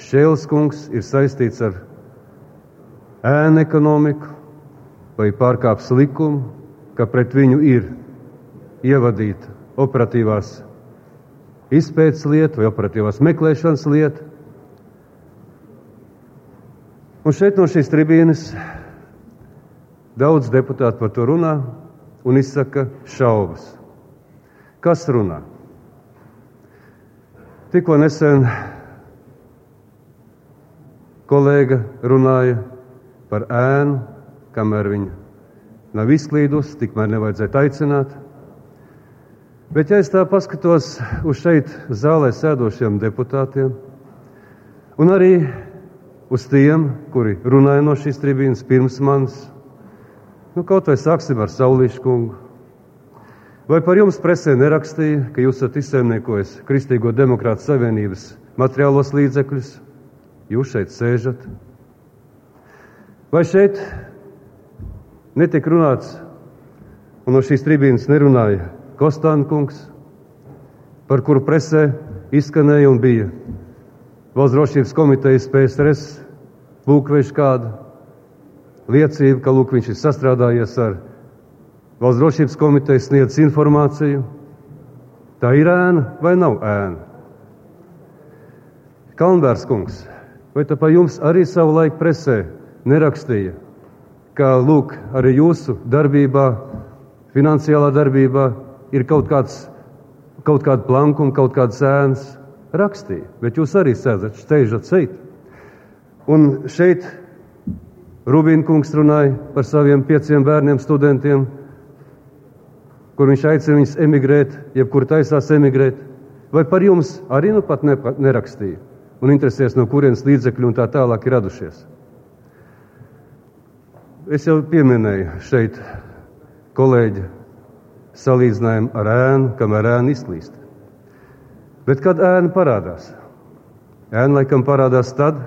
Šēles kungs ir saistīts ar ēnu ekonomiku vai pārkāps likumu, ka pret viņu ir ievadīt operatīvās izpētes lietu vai operatīvās meklēšanas lietu. Un šeit no šīs tribīnes daudz deputāti par to runā un izsaka šaubas. Kas runā? Tikko nesen kolēģa runāja par ēnu, kamēr viņa nav izklīdusi, tikmēr nevajadzētu aicināt. Bet, ja es tā paskatos uz šeit zālē sēdošiem deputātiem, un arī uz tiem, kuri runāja no šīs tribīnes pirms manis, nu, kaut vai sāksim ar Saulīšu kungu. Vai par jums presē nerakstīja, ka jūs esat izsaimniekojis Kristīgo demokrātu savienības materiālos līdzekļus? Jūs šeit sēžat. Vai šeit netika runāts, un no šīs tribīnes nerunāja Kostāna kungs, par kuru presē izskanēja un bija Valsts drošības komitejas PSRS lūkveža kāda liecība, ka lūk, viņš ir sastrādājies ar Valsts drošības komitejas sniedz informāciju. Tā ir ēna vai nav ēna? Kalnbērs kungs, vai tā pa jums arī savu laiku presē nerakstīja, ka lūk, arī jūsu darbībā, finansiālā darbībā ir kaut, kāds, kaut kāda plankuma, kaut kādas ēnas rakstīja, bet jūs arī sēžat, šeit. Un šeit Rubīna kungs runāja par saviem pieciem bērniem, studentiem, kur viņš aicina viņus emigrēt, jebkur taisās emigrēt. Vai par jums arī nu pat nerakstīja un interesēs, no kurienes līdzekļi un tā tālāk ir radušies? Es jau pieminēju šeit kolēģi salīdzinājumu ar ēnu, kamēr ēna izklīst. Bet kad ēna parādās? Ēna laikam parādās tad,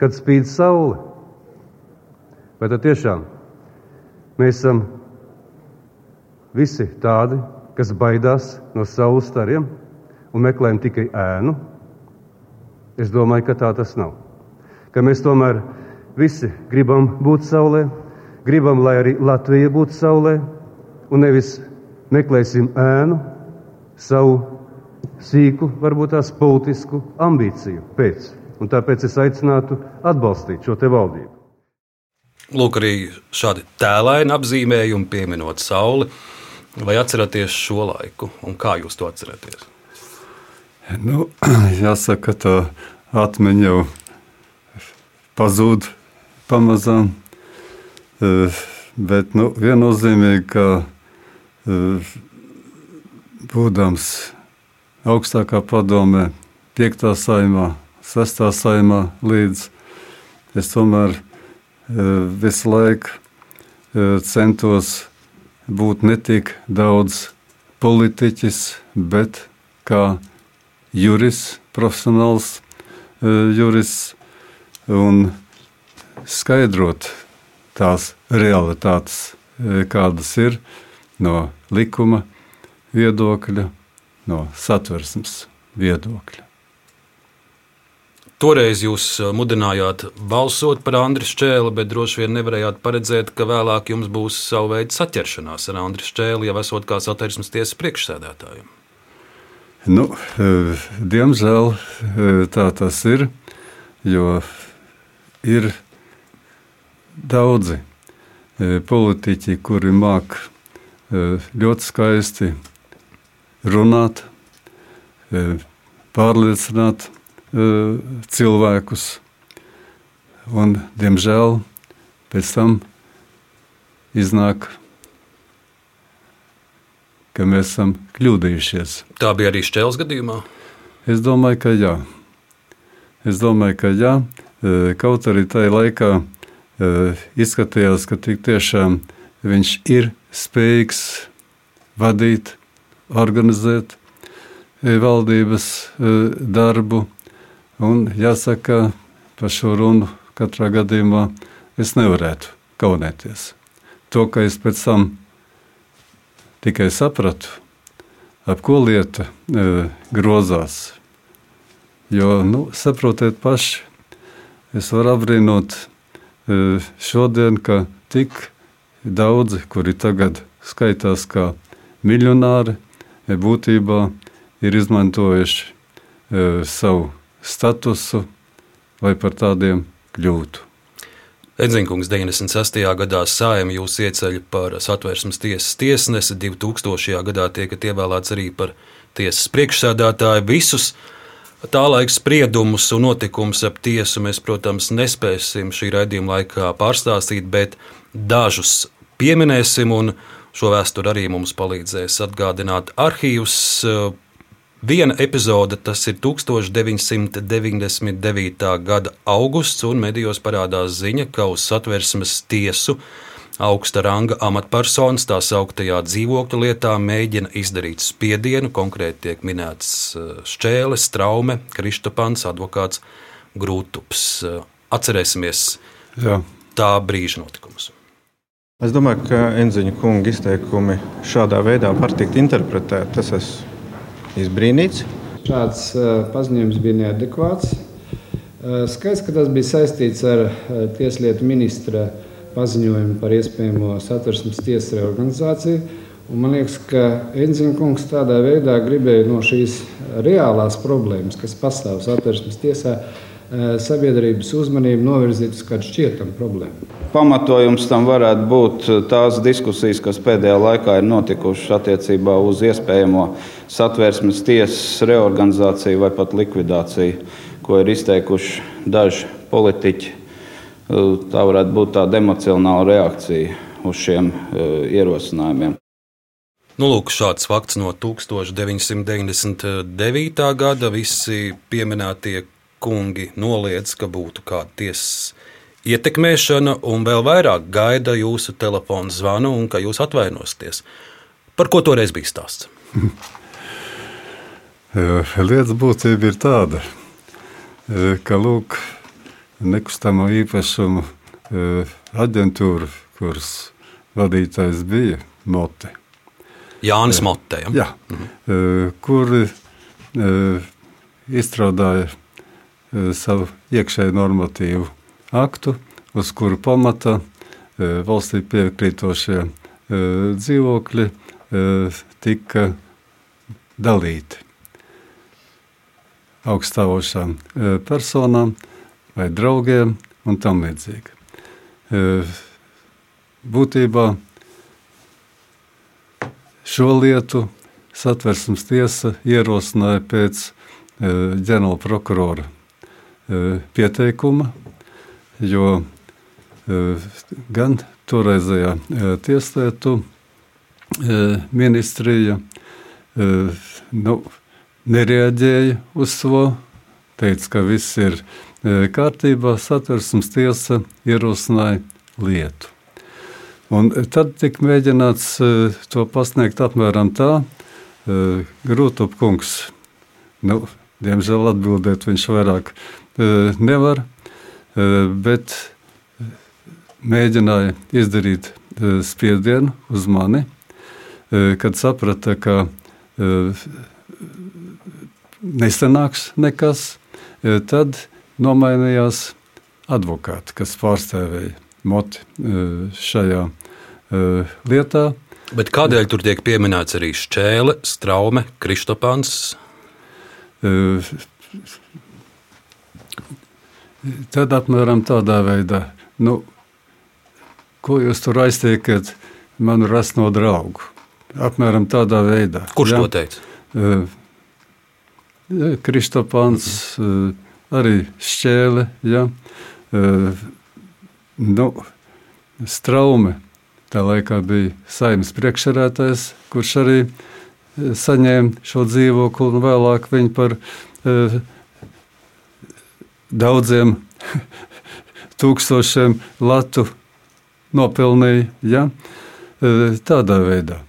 kad spīd saule. Vai tad tiešām mēs esam visi tādi, kas baidās no saules stariem un meklējam tikai ēnu? Es domāju, ka tā tas nav. Ka mēs tomēr visi gribam būt saulē, gribam, lai arī Latvija būtu saulē, un nevis meklēsim ēnu savu sīku, varbūt tās politisku ambīciju pēc. Un tāpēc es aicinātu atbalstīt šo te valdību. Lūk, arī šādi tēlaini apzīmējumi, pieminot sauli. Vai atceraties šo laiku, un kā jūs to atceraties? Nu, (clears throat) jāsaka, tā atmiņa jau pazūd pamazām. Eh, bet nu, viennozīmīgi, ka būdams augstākā padomē, 5. saimā, 6. saimā līdz es tomēr visu laiku centos būt ne tik daudz politiķis, bet kā juris, profesionāls juris un skaidrot tās realitātes, kādas ir no likuma viedokļa, no satversmes viedokļa. Toreiz jūs uh, mudinājāt balsot par Andriu Čēli, bet droši vien nevarējāt paredzēt, ka vēlāk jums būs sava veida saķeršanās ar Andriu Čēli, jau esot kā satversmes tiesas priekšsēdētājiem. Nu, eh, diemžēl eh, tā tas ir, jo ir daudzi eh, politiķi, kuri māca ļoti skaisti runāt, pārliecināt cilvēkus. Un, diemžēl pēc tam iznāk, ka mēs esam kļūdījušies. Tā bija arī Šķēles gadījumā? Es domāju, ka jā. Es domāju, ka jā. Kaut arī tajā laikā izskatījās, ka tik tiešām viņš ir spējīgs vadīt, organizēt e, valdības e, darbu. Un jāsaka, par šo runu katrā gadījumā es nevarētu kaunēties. To, ka es pēc tam tikai sapratu, ap ko lieta e, grozās. Jo, nu, saprotiet paši, es varu apbrīnot šodien, ka tik daudzi, kuri tagad skaitās kā miljonāri būtībā ir izmantojuši savu statusu, lai par tādiem kļūtu. Edzinkungs 96. gadā sājumi jūs ieceļ par satversmes tiesas tiesnesi, 2000. gadā tiekat ievēlēts arī par tiesas priekšsēdētāju. Visus tā laika spriedumus un notikumus ap tiesu mēs, protams, nespēsim šī raidījuma laikā pārstāstīt, bet dažus pieminēsim, un šo vēsturi arī mums palīdzēs atgādināt arhīvus. Viena epizode, tas ir 1999. gada augusts, un medijos parādās ziņa, ka uz satversmes tiesu augsta ranga amatpersonas tā sauktajā dzīvokļu lietā mēģina izdarīt spiedienu. Konkrēti tiek minēts eh, Šķēles, Traume, Kristopans, advokāts Grūtups. Eh, atcerēsimies Jā. tā brīža notikumus. Es domāju, ka Enziņa kunga izteikumi šādā veidā var tikt interpretēti. Tas esmu izbrīnīts. Šāds uh, paziņojums bija neadekvāts. Uh, skaidrs, ka tas bija saistīts ar uh, Tieslietu ministra paziņojumu par iespējamo satversmes tiesas reorganizāciju. Un man liekas, ka Enziņa kungs tādā veidā gribēja no šīs reālās problēmas, kas pastāv satversmes tiesā, sabiedrības uzmanību novirzīt uz kādu šķietamu problēmu. Pamatojums tam varētu būt tās diskusijas, kas pēdējā laikā ir notikušas attiecībā uz iespējamo satvērsmes tiesas reorganizāciju vai pat likvidāciju, ko ir izteikuši daži politiķi. Tā varētu būt tāda emocionāla reakcija uz šiem ierosinājumiem. Nu, lūk, šāds fakts no 1999. gada. Visi pieminētie kungi noliedz, ka būtu kāda tiesas ietekmēšana, un vēl vairāk gaida jūsu telefona zvanu un ka jūs atvainosaties. Par ko toreiz bija stāsts? (laughs) Lietas būtība ir tāda, ka lūk, nekustamo īpašumu aģentūra, kuras vadītājs bija Mote. Jānis Mote. Ja? Jā, mhm. kuri izstrādāja savu iekšēju normatīvu aktu, uz kuru pamata eh, valstī piekrītošie eh, dzīvokļi tika dalīti augstāvošām personām vai draugiem un tam līdzīgi. Būtībā šo lietu satversmes tiesa ierosināja pēc ģenerāla prokurora pieteikuma, jo gan toreizējā tieslietu ministrija nu, nereaģēja uz to, teica, ka viss ir kārtībā, satversmes tiesa ierosināja lietu. Un tad tika mēģināts to pasniegt apmēram tā, Grūtopkungs, nu, diemžēl atbildēt viņš vairāk nevar, bet mēģināja izdarīt spiedienu uz mani, kad saprata, ka nesanāks nekas, tad nomainījās advokāti, kas pārstāvēja moti šajā lietā. Bet kādēļ tur tiek pieminēts arī šķēle, straume, kristopāns? Tad apmēram tādā veidā, nu, ko jūs tur aiztiekat manu rasno draugu. Apmēram tādā veidā. Kurš ja? to teica? Uh, Kristopāns, uh, arī šķēle, ja? uh, nu, straume. Tā laikā bija saimnes priekšsēdētājs, kurš arī saņēma šo dzīvokli un vēlāk viņu par uh, daudziem (laughs) tūkstošiem latu nopelnīja ja? E, tādā veidā.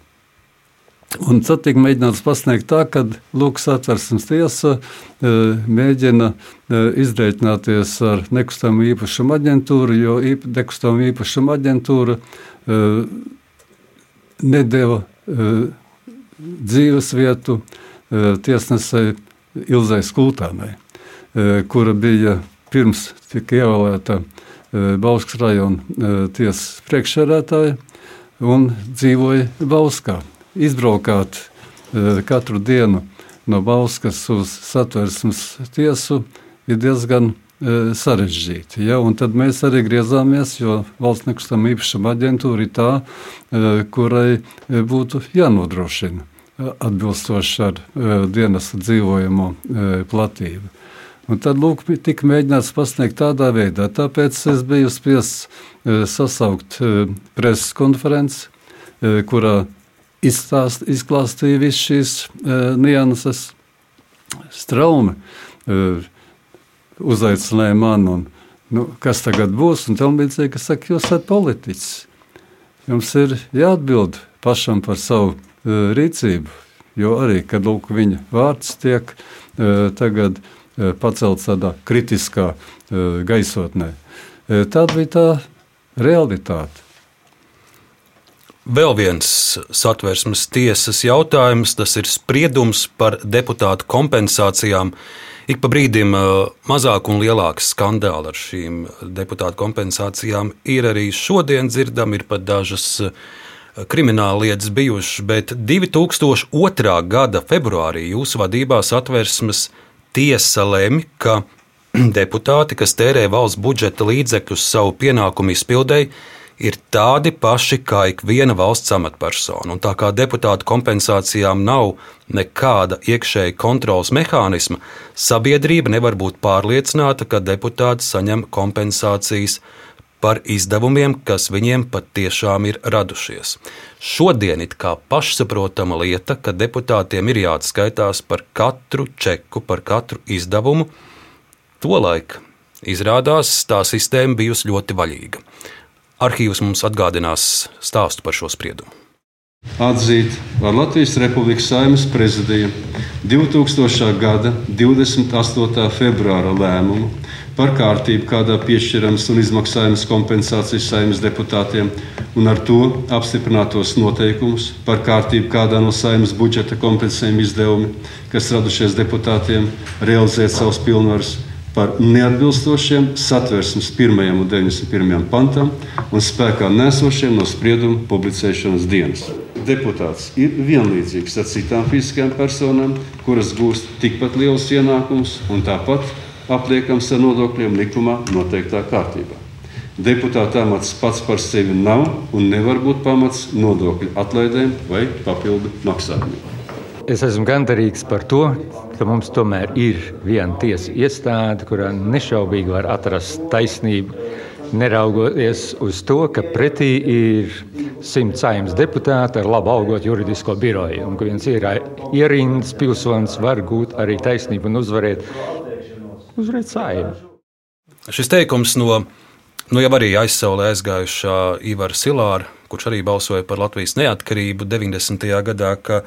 Un tad tika mēģināts pasniegt tā, ka Lūks atversmes tiesa e, mēģina e, izreikināties ar nekustamo īpašumu aģentūru, jo nekustamo īpašumu aģentūra nedēva dzīves vietu tiesnesei Ilzai Skultānai. Eh, kura bija pirms tika ievēlēta eh, Bauskas rajona eh, tiesas priekšsēdētāja un dzīvoja Bauskā. izbraukāt katru dienu no Bauskas uz satversmes tiesu ir diezgan sarežģīti. Ja? Un tad mēs arī griezāmies, jo valsts nekustamā īpašuma aģentūra ir tā, kurai būtu jānodrošina atbilstoši ar dienas dzīvojamo platību. Un tad lūk, tika mēģināts pasniegt tādā veidā. Tāpēc es biju spiests uh, sasaukt uh, preses konferenci, uh, kurā izstāst, izklāstīja visas šīs nianses. Straumi uzaicināja mani, un nu, kas tagad būs, un tam līdzīgi, ka saka, jūs esat politiķis. Jums ir jāatbild pašam par savu rīcību, jo arī, kad lūk, viņa vārds tiek tagad Eh, pacelts tādā kritiskā eh, gaisotnē. Eh, Tāda bija tā realitāte. Vēl viens satversmes tiesas jautājums, tas ir spriedums par deputātu kompensācijām. Ik pa brīdim mazāk un lielāks skandāli ar šīm deputātu kompensācijām ir arī šodien dzirdami, ir pat dažas krimināla lietas bijušas, bet 2002. gada februārī jūsu vadībā satversmes tiesa lemj, ka (clears throat) deputāti, kas tērē valsts budžeta līdzekļus savu pienākumu izpildēji, ir tādi paši kā ik viena valsts amatpersona. Un tā kā deputātu kompensācijām nav nekāda iekšēja kontrolas mehānisma, sabiedrība nevar būt pārliecināta, ka deputāti saņem kompensācijas par izdevumiem, kas viņiem patiešām ir radušies. Šodien ir kā pašsaprotama lieta, ka deputātiem ir jāatskaitās par katru čeku, par katru izdevumu. Tolaik izrādās tā sistēma bijusi ļoti vaļīga. Arhīvs mums atgādinās stāstu par šo spriedumu. Atzīt ar Latvijas Republikas Saimnes prezidiju 2000. gada 28. februāra lēmumu par kārtību, kādā piešķiramas un izmaksājamas kompensācijas saimnes deputātiem, un ar to apstiprinātos noteikumus par kārtību, kādā no saimnes budžeta kompensējuma izdevumi, kas radušies deputātiem, realizēt savus pilnvarus par neatbilstošiem satversmes 1. un 91. pantam un spēkā nesošiem no sprieduma publicēšanas dienas. Deputāts ir vienlīdzīgs ar citām fiziskām personām, kuras gūst tikpat lielus ienākumus un tāpat apliekams ar nodokļiem likumā noteiktā kārtībā. Deputāta amats pats par sevi nav un nevar būt pamats nodokļu atlaidēm vai papildu maksājumiem. Es esmu gandarīts par to, ka mums tomēr ir viena tiesa iestāde, kurā nešaubīgi var atrast taisnību. Neraugoties uz to, ka pretī ir simts saimnes deputāti ar labu algotu juridisko biroju, un ka viens ir ierindas pilsonis var gūt arī taisnību un uzvarēt uzvarēt saimnu. Šis teikums no, nu jau arī aizsaulē aizgājušā Ivara Silāra, kurš arī balsoja par Latvijas neatkarību 90. gadā, ka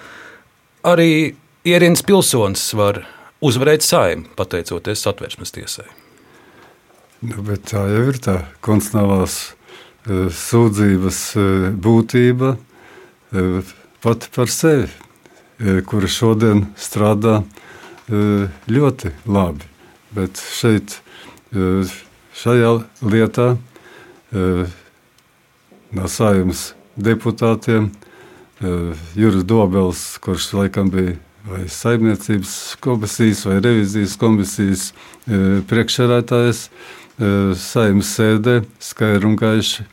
arī ierīnas pilsonis var uzvarēt saimnu, pateicoties satversmes tiesai. Nu, bet tā jau ir tā konstitucionālās uh, sūdzības uh, būtība uh, pati par sevi, kura šodien strādā ļoti labi. Bet šeit, e, šajā lietā, e, no saimnes deputātiem, e, Juris Dobels, kurš laikam bija vai saimniecības komisijas vai revizijas komisijas priekšsēdētājs, saimnes sēdē skaidri un gaiši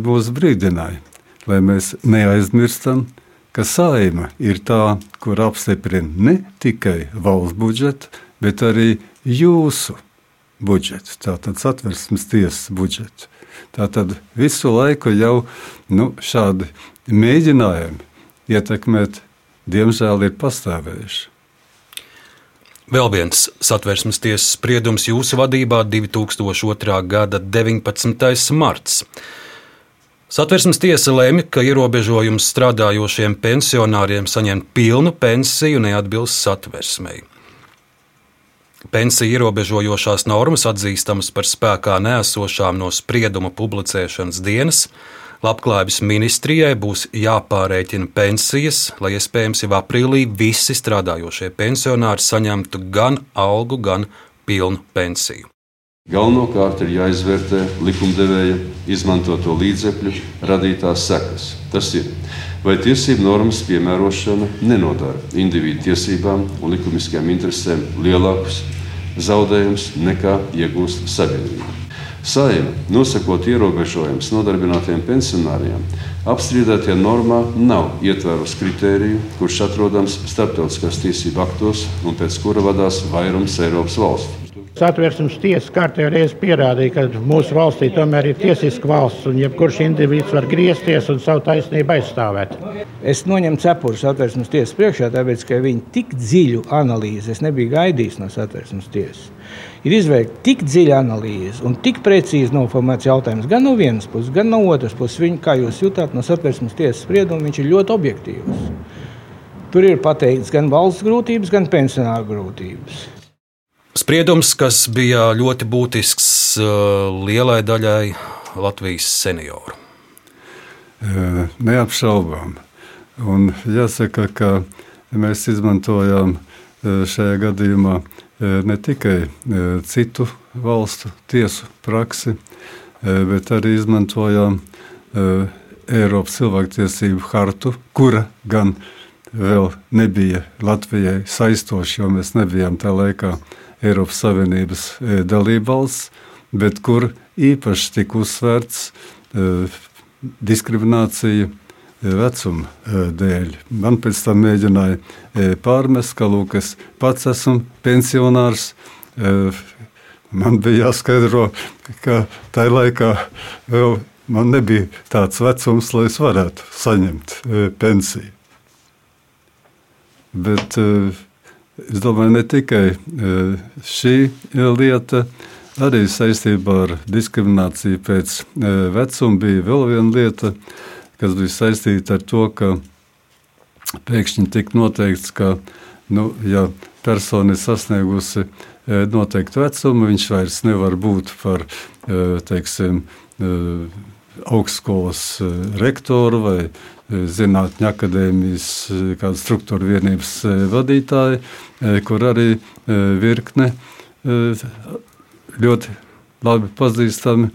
būs brīdināja, lai mēs neaizmirstam, ka saima ir tā, kur apstiprina ne tikai valsts budžetu, bet arī jūsu budžetu, tātad satversmes tiesas budžetu. Tātad visu laiku jau nu, šādi mēģinājumi ietekmēt, diemžēl, ir pastāvējuši. Vēl viens satversmes tiesas spriedums jūsu vadībā 2002. gada 19. marts. Satversmes tiesa lēma, ka ierobežojums strādājošiem pensionāriem saņemt pilnu pensiju neatbilst satversmei. Pensiju ierobežojošās normas atzīstamas par spēkā nēsošām no sprieduma publicēšanas dienas. Labklājības ministrijai būs jāpārreķina pensijas, lai iespējams jau aprīlī visi strādājošie pensionāri saņemtu gan algu, gan pilnu pensiju. Galvenokārt ir jāizvērtē likumdevēja izmantoto līdzekļu radītās sekas. Tas ir vai tiesību normas piemērošana nenodara individu tiesībām un likumiskajām interesēm lielākus zaudējumus nekā iegūst sabiedrība. Saima, nosakot ierobežojumus nodarbinātiem pensionāriem, apstrīdētajā normā nav ietvērusi kritēriju, kurš atrodams starptautiskās tiesību aktos un pēc kura vadās vairums Eiropas valstu. Satversmes tiesa kārtējā reizē pierādīja, ka mūsu valstī tomēr ir tiesiska valsts un jebkurš indivīds var griezties un savu taisnību aizstāvēt. Es noņemu cepuri satversmes tiesas priekšā, tāpēc, ka viņi tik dziļu analīzi es nebiju gaidījis no satversmes tiesas. Ir izveikta tik dziļa analīze un tik precīzi noformēts jautājums gan no vienas puses, gan no otras puses. Viņa, kā jūs jutāt no satversmes tiesas sprieduma, viņš ir ļoti objektīvs. Tur ir pateikts gan valsts grūtības, gan pensionāru grūtības. Spriedums, kas bija ļoti būtisks uh, lielai daļai Latvijas senioru. Neapšaubām. Un jāsaka, ka mēs izmantojām šajā gadījumā ne tikai citu valstu tiesu praksi, bet arī izmantojām Eiropas cilvēktiesību hartu, kura gan vēl nebija Latvijai saistoša, jo mēs nebijām tā laikā Eiropas Savienības e, dalībvalsts, bet kur īpaši tika uzsvērts e, diskriminācija e, vecuma dēļ. Man pēc tam mēģināja pārmest, ka lūk, es pats esmu pensionārs. Man bija jāskaidro, ka tajā laikā vēl man nebija tāds vecums, lai es varētu saņemt pensiju. Bet uh, Es domāju, ne tikai e, šī lieta, arī saistībā ar diskrimināciju pēc e, vecuma bija vēl viena lieta, kas bija saistīta ar to, ka pēkšņi tika noteikts, ka, nu, ja persona ir sasniegusi e, noteiktu vecumu, viņš vairs nevar būt par teiksim, augstskolas rektoru vai Zinātņu akadēmijas kāda struktūra vienības vadītāji, kur arī virkne ļoti labi pazīstami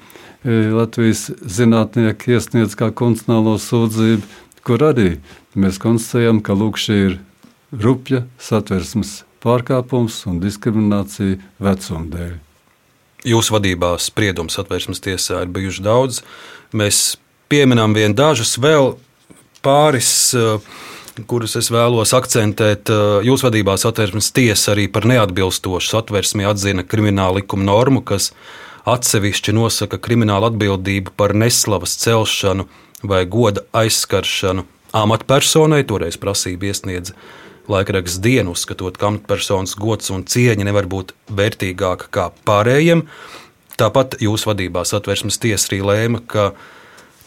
Latvijas zinātnieki iesniedz kā konstitucionālo sūdzību, kur arī mēs konstatējam, ka lūk, šī ir rupja satversmes pārkāpums un diskriminācija vecuma dēļ. Jūsu vadībā spriedums satversmes tiesā ir bijuši daudz. Mēs pieminām vien dažus vēl pāris, eh, kurus es vēlos akcentēt. Eh, jūsu vadībā satversmes tiesa arī par neatbilstošu satversmi atzina krimināla likuma normu, kas atsevišķi nosaka kriminālu atbildību par neslavas celšanu vai goda aizskaršanu amatpersonai. Toreiz prasība iesniedza laikraksts dienu, uzskatot, ka amatpersonas gods un cieņa nevar būt vērtīgāka kā pārējiem. Tāpat jūsu vadībā satversmes tiesa arī lēma, ka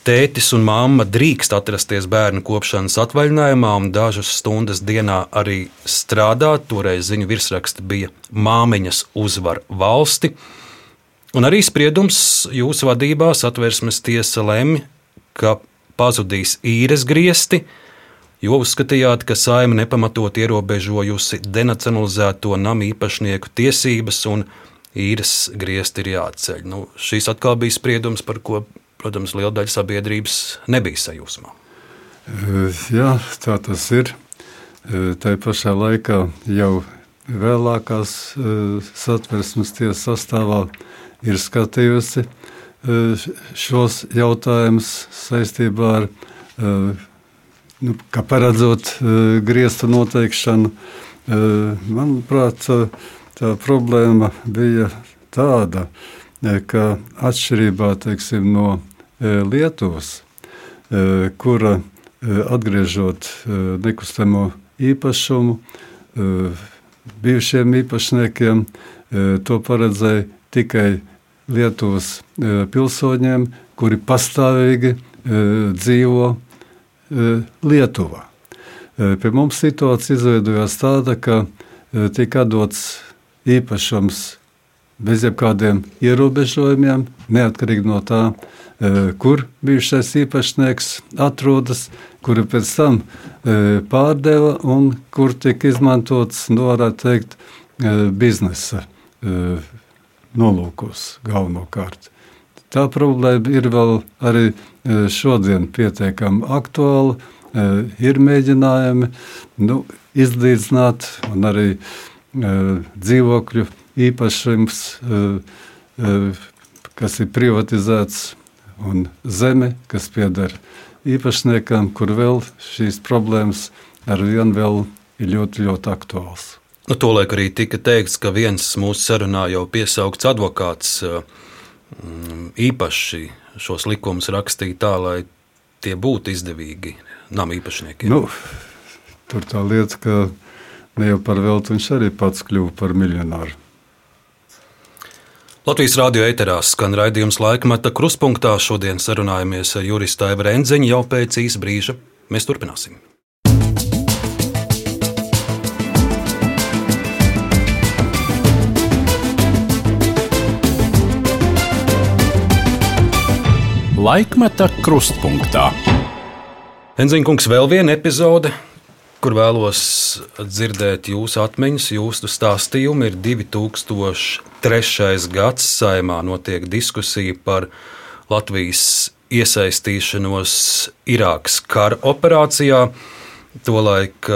Tētis un mamma drīkst atrasties bērnu kopšanas atvaļinājumā un dažas stundas dienā arī strādāt. Toreiz ziņu virsraksta bija Māmiņas uzvar valsti. Un arī spriedums jūsu vadībā satversmes tiesa lemj, ka pazudīs īres griesti, jo uzskatījāt, ka saima nepamatot ierobežojusi denacionalizēto namu īpašnieku tiesības un īres griesti ir jāatceļ. Nu, šīs atkal bija spriedums, par ko protams, liela daļa sabiedrības nebija sajūsmā. Jā, tā tas ir. Tā pašā laikā jau vēlākās satversmes tiesas sastāvā ir skatījusi šos jautājumus saistībā ar, nu, paredzot griestu noteikšanu. Manuprāt, tā problēma bija tāda, ka atšķirībā teiksim, no E, Lietuvas, e, kura e, atgriežot nekustamo īpašumu bijušiem īpašniekiem, to paredzēja tikai Lietuvas pilsoņiem, kuri pastāvīgi dzīvo Lietuvā. Pie mums situācija izveidojās tāda, ka tika dots īpašums bez jebkādiem ierobežojumiem, neatkarīgi no tā, e, kur bijušais īpašnieks atrodas, kuri pēc tam e, pārdeva un kur tika izmantots, nu, varētu teikt, e, biznesa nolūkos galvenokārt. tā problēma ir vēl arī šodien pietiekami aktuāla. Ir mēģinājumi nu, izlīdzināt, un arī dzīvokļu īpašums, kas ir privatizēts, un zeme, kas pieder īpašniekam, kur vēl šīs problēmas ar vienu vēl ir ļoti, ļoti aktuāls. Nu, Tolēk arī tika teikts, ka viens mūsu sarunā jau piesaukts advokāts īpaši šos likumus rakstīja tā, lai tie būtu izdevīgi nama īpašniekiem. Nu, tur tā lieta, ka ne jau par velti viņš arī pats kļuva par miljonāru. Latvijas radio eterā skan raidījums laikmeta kruspunktā. Šodien sarunājamies ar juristu Aivu Renziņu jau pēc īsa brīža. Mēs turpināsim. Laikmeta krustpunktā. Enziņkungs, vēl viena epizode, kur vēlos dzirdēt jūsu atmiņas, jūsu stāstījumu. Ir 2003. gads, saimā notiek diskusija par Latvijas iesaistīšanos Irākas kara operācijā. Tolaik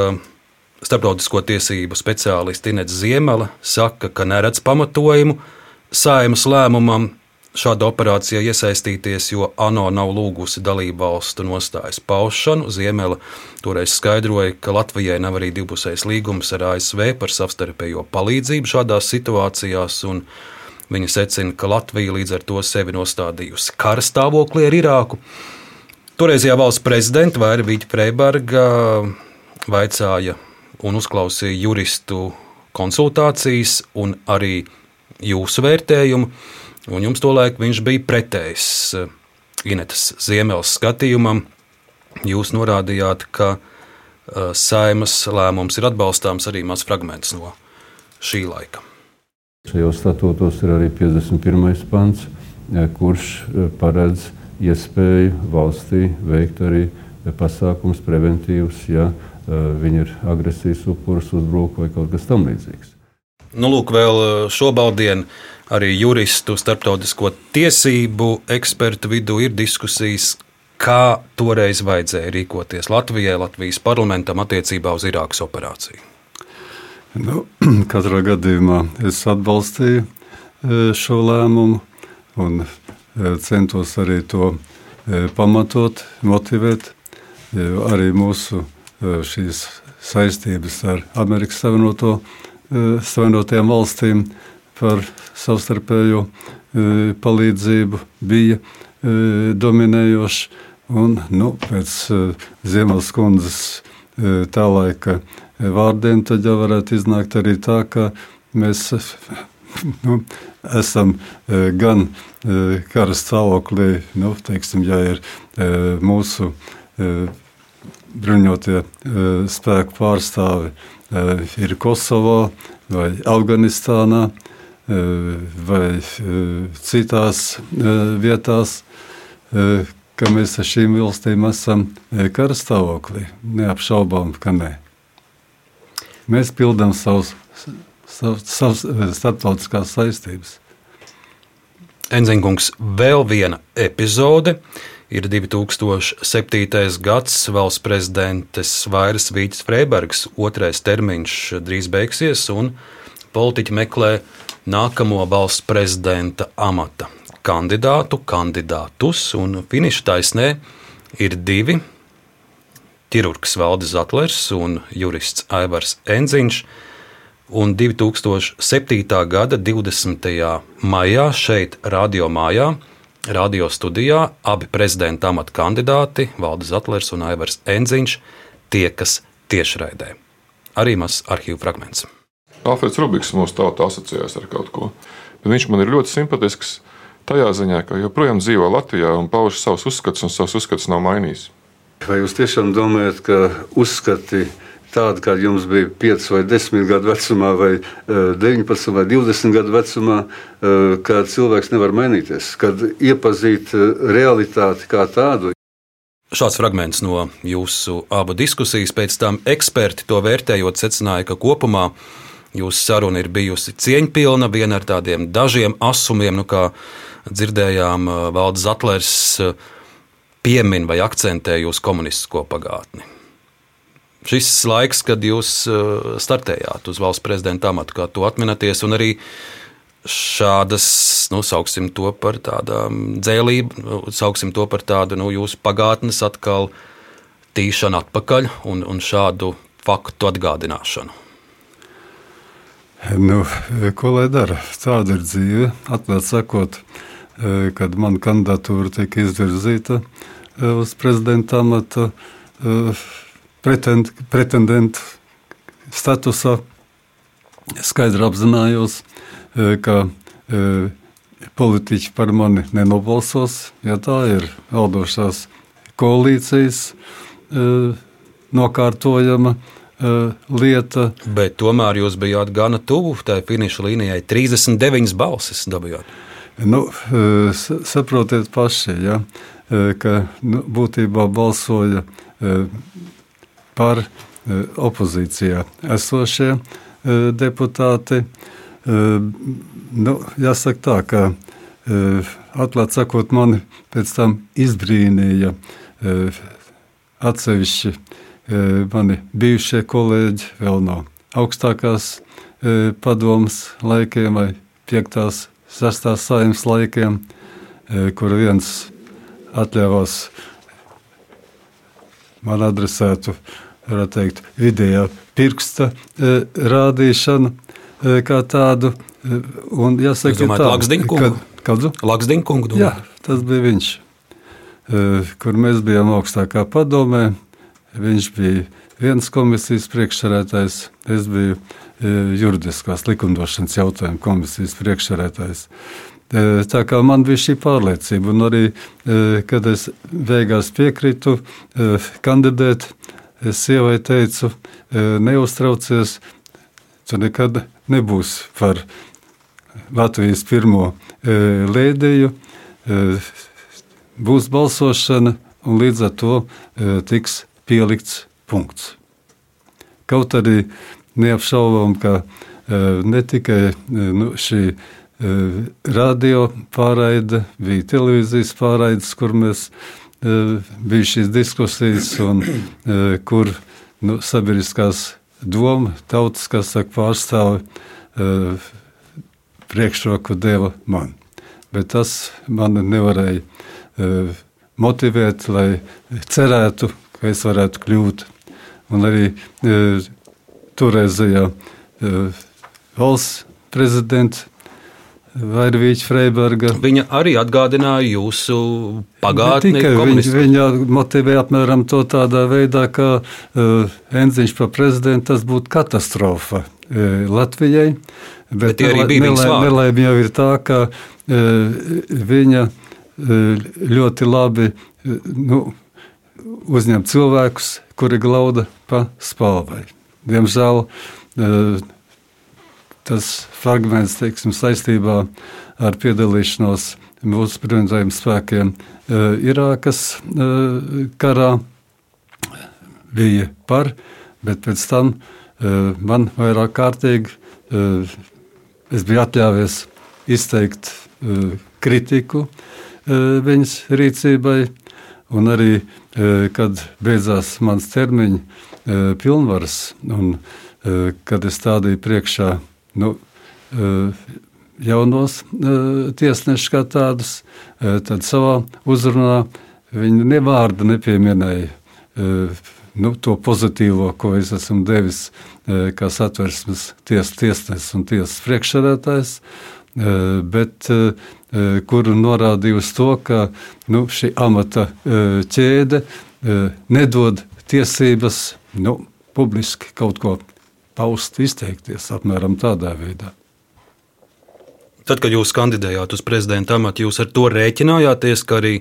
starptautisko tiesību speciālists Inets Ziemela saka, ka neredz pamatojumu saimas lēmumam šāda operācijā iesaistīties, jo ANO nav lūgusi dalību valstu nostājas paušanu. Ziemela toreiz skaidroja, ka Latvijai nav arī divpusējs līgums ar ASV par savstarpējo palīdzību šādās situācijās. Viņa secina, ka Latvija līdz ar to sevi nostādījusi kara stāvoklī ar Irāku. Toreizējā valsts prezidenta Vaira Vīķa Freiberga vaicāja un uzklausīja juristu konsultācijas un arī jūsu vērtējumu. Un jums tolaik viņš bija pretējs eh, Inetas Ziemeļas skatījumam. Jūs norādījāt, ka uh, saimas lēmums ir atbalstāms arī maz fragments no šī laika. Šajos statūtos ir arī 51. pants, eh, kurš paredz iespēju valstī veikt arī pasākums preventīvs, ja viņi ir agresijas upuris, uzbruku vai kaut kas tamlīdzīgs. Nu, lūk, vēl šobrīd arī juristu, starptautisko tiesību ekspertu vidū ir diskusijas, kā toreiz vajadzēja rīkoties Latvijai, Latvijas parlamentam attiecībā uz Irākas operāciju. Nu, (clears throat) katrā gadījumā es atbalstīju e, šo lēmumu un e, centos arī to pamatot, motivēt. Arī mūsu saistības ar Amerikas Savienoto, Savienotajām valstīm par savstarpējo e, palīdzību bija e, dominējošs. Un, nu, pēc e, Ziemeļas kundzes tā laika vārdiem tad jau varētu iznākt arī tā, ka mēs (laughs) nu, esam gan kara stāvoklī, nu, teiksim, ja ir mūsu bruņotie spēku pārstāvi ir Kosovā vai Afganistānā vai citās vietās, ka mēs ar šīm valstīm esam kara stāvoklī. Neapšaubām, ka nē. Mēs pildām savus, savus, savus starptautiskās saistības. Enzinkungs, vēl viena epizode. Ir 2007. gads, valsts prezidents Vairas Vīķis Freibergs, otrais termiņš drīz beigsies, un politiķi meklē nākamo valsts prezidenta amata kandidātu, kandidātus, un finiša taisnē ir divi - ķirurgs Valdis Zatlers un jurists Aivars Enziņš. Un 2007. gada 20. maijā šeit, Radio Mājā, radio studijā, abi prezidenta amata kandidāti, Valdis Zatlers un Aivars Enziņš, tiekas tiešraidē. Arī mazs arhīvu fragments. Alfreds Rubiks mūsu tautā asociējas ar kaut ko. Bet viņš man ir ļoti simpātisks tajā ziņā, ka joprojām dzīvo Latvijā un pauž savus uzskatus, un savus uzskatus nav mainījis. Vai jūs tiešām domājat, ka uzskati tādi, kādi jums bija 5 vai 10 gadu vecumā, vai 19 vai 20 gadu vecumā, ka cilvēks nevar mainīties, kad iepazīt realitāti kā tādu? Šāds fragments no jūsu abu diskusijas, pēc tam eksperti to vērtējot, secināja, ka kopumā Jūsu saruna ir bijusi cieņpilna, viena ar tādiem dažiem asumiem, nu, kā dzirdējām, Valdis Zatlers piemin vai akcentē jūsu komunistisko pagātni. Šis laiks, kad jūs startējāt uz valsts prezidenta amatu, kā to atminaties, un arī šādas, nu, sauksim to par tādām dzēlību, sauksim to par tādu nu, jūsu pagātnes atkal tīšanu atpakaļ un, un šādu faktu atgādināšanu. Nu, ko lai dara? Tāda ir dzīve. Atklāti sakot, e, kad mana kandidatūra tika izvirzīta e, uz prezidenta amata e, pretend, pretendentu statusā, skaidri apzinājos, ka politiķi par mani nenobalsos, ja tā ir valdošās koalīcijas nokārtojama lieta. Bet tomēr jūs bijāt gana tuvu tai finiša līnijai. 39 balsis dabūjāt. Nu, saprotiet paši, ja, ka nu, būtībā balsoja par opozīcijā esošie deputāti. Nu, jāsaka tā, ka atklāti sakot, mani pēc tam izbrīnīja atsevišķi mani bijušie kolēģi vēl no augstākās padomas laikiem vai 5. 6. saimnes laikiem, kur viens atļāvās man adresētu, varētu teikt, vidējā pirksta rādīšanu kā tādu. Un jāsaka, ka tas bija Laksdiņkungs. Jā, tas bija viņš, kur mēs bijām augstākā padomē. Viņš bija viens komisijas priekšsarētājs, es biju juridiskās likumdošanas jautājumu komisijas priekšsarētājs. Tā kā man bija šī pārliecība, un arī, kad es beigās piekritu kandidēt, es sievai teicu, neuztraucies, tu nekad nebūsi par Latvijas pirmo lēdēju, būs balsošana, un līdz ar to tiks pielikts punkts. Kaut arī neapšaubām, ka ne tikai nu, šī radio pārraide, bija televīzijas pārraides, kur mēs bija šīs diskusijas, un kur nu, sabiedriskās doma, tautas, kas saka, pārstāvi priekšroku deva man. Bet tas man nevarēja motivēt, lai cerētu, ka es varētu kļūt. Un arī toreizējā valsts prezidents Vairvīķa Freiberga. Viņa arī atgādināja jūsu pagātni. Viņa, viņa motivēja apmēram to tādā veidā, ka uh, Enziņš par prezidentu tas būtu katastrofa uh, Latvijai. Bet, Bet arī bija nelaime jau ir tā, ka uh, viņa uh, ļoti labi uh, nu, uzņem cilvēkus, kuri glauda pa spalvai. Diemžēl uh, tas fragments teiksim, saistībā ar piedalīšanos mūsu bruņotajiem spēkiem uh, Irākas uh, karā. Bija par, bet pēc tam uh, man vairāk kārtīgi es biju atļāvies izteikt kritiku viņas rīcībai, un arī, kad beidzās mans termiņš, pilnvaras, un kad es stādīju priekšā nu, eh, jaunos eh, tiesnešus kā tādus, eh, tad savā uzrunā viņi nevārdu nepieminēja nu, to pozitīvo, ko es esmu devis kā satversmes ties, tiesnesis un tiesas priekšsēdētājs, bet kuru norādīja uz to, ka nu, šī amata ķēde nedod tiesības nu, publiski kaut ko paust, izteikties apmēram tādā veidā. Tad, kad jūs kandidējāt uz prezidenta amatu, jūs ar to rēķinājāties, ka arī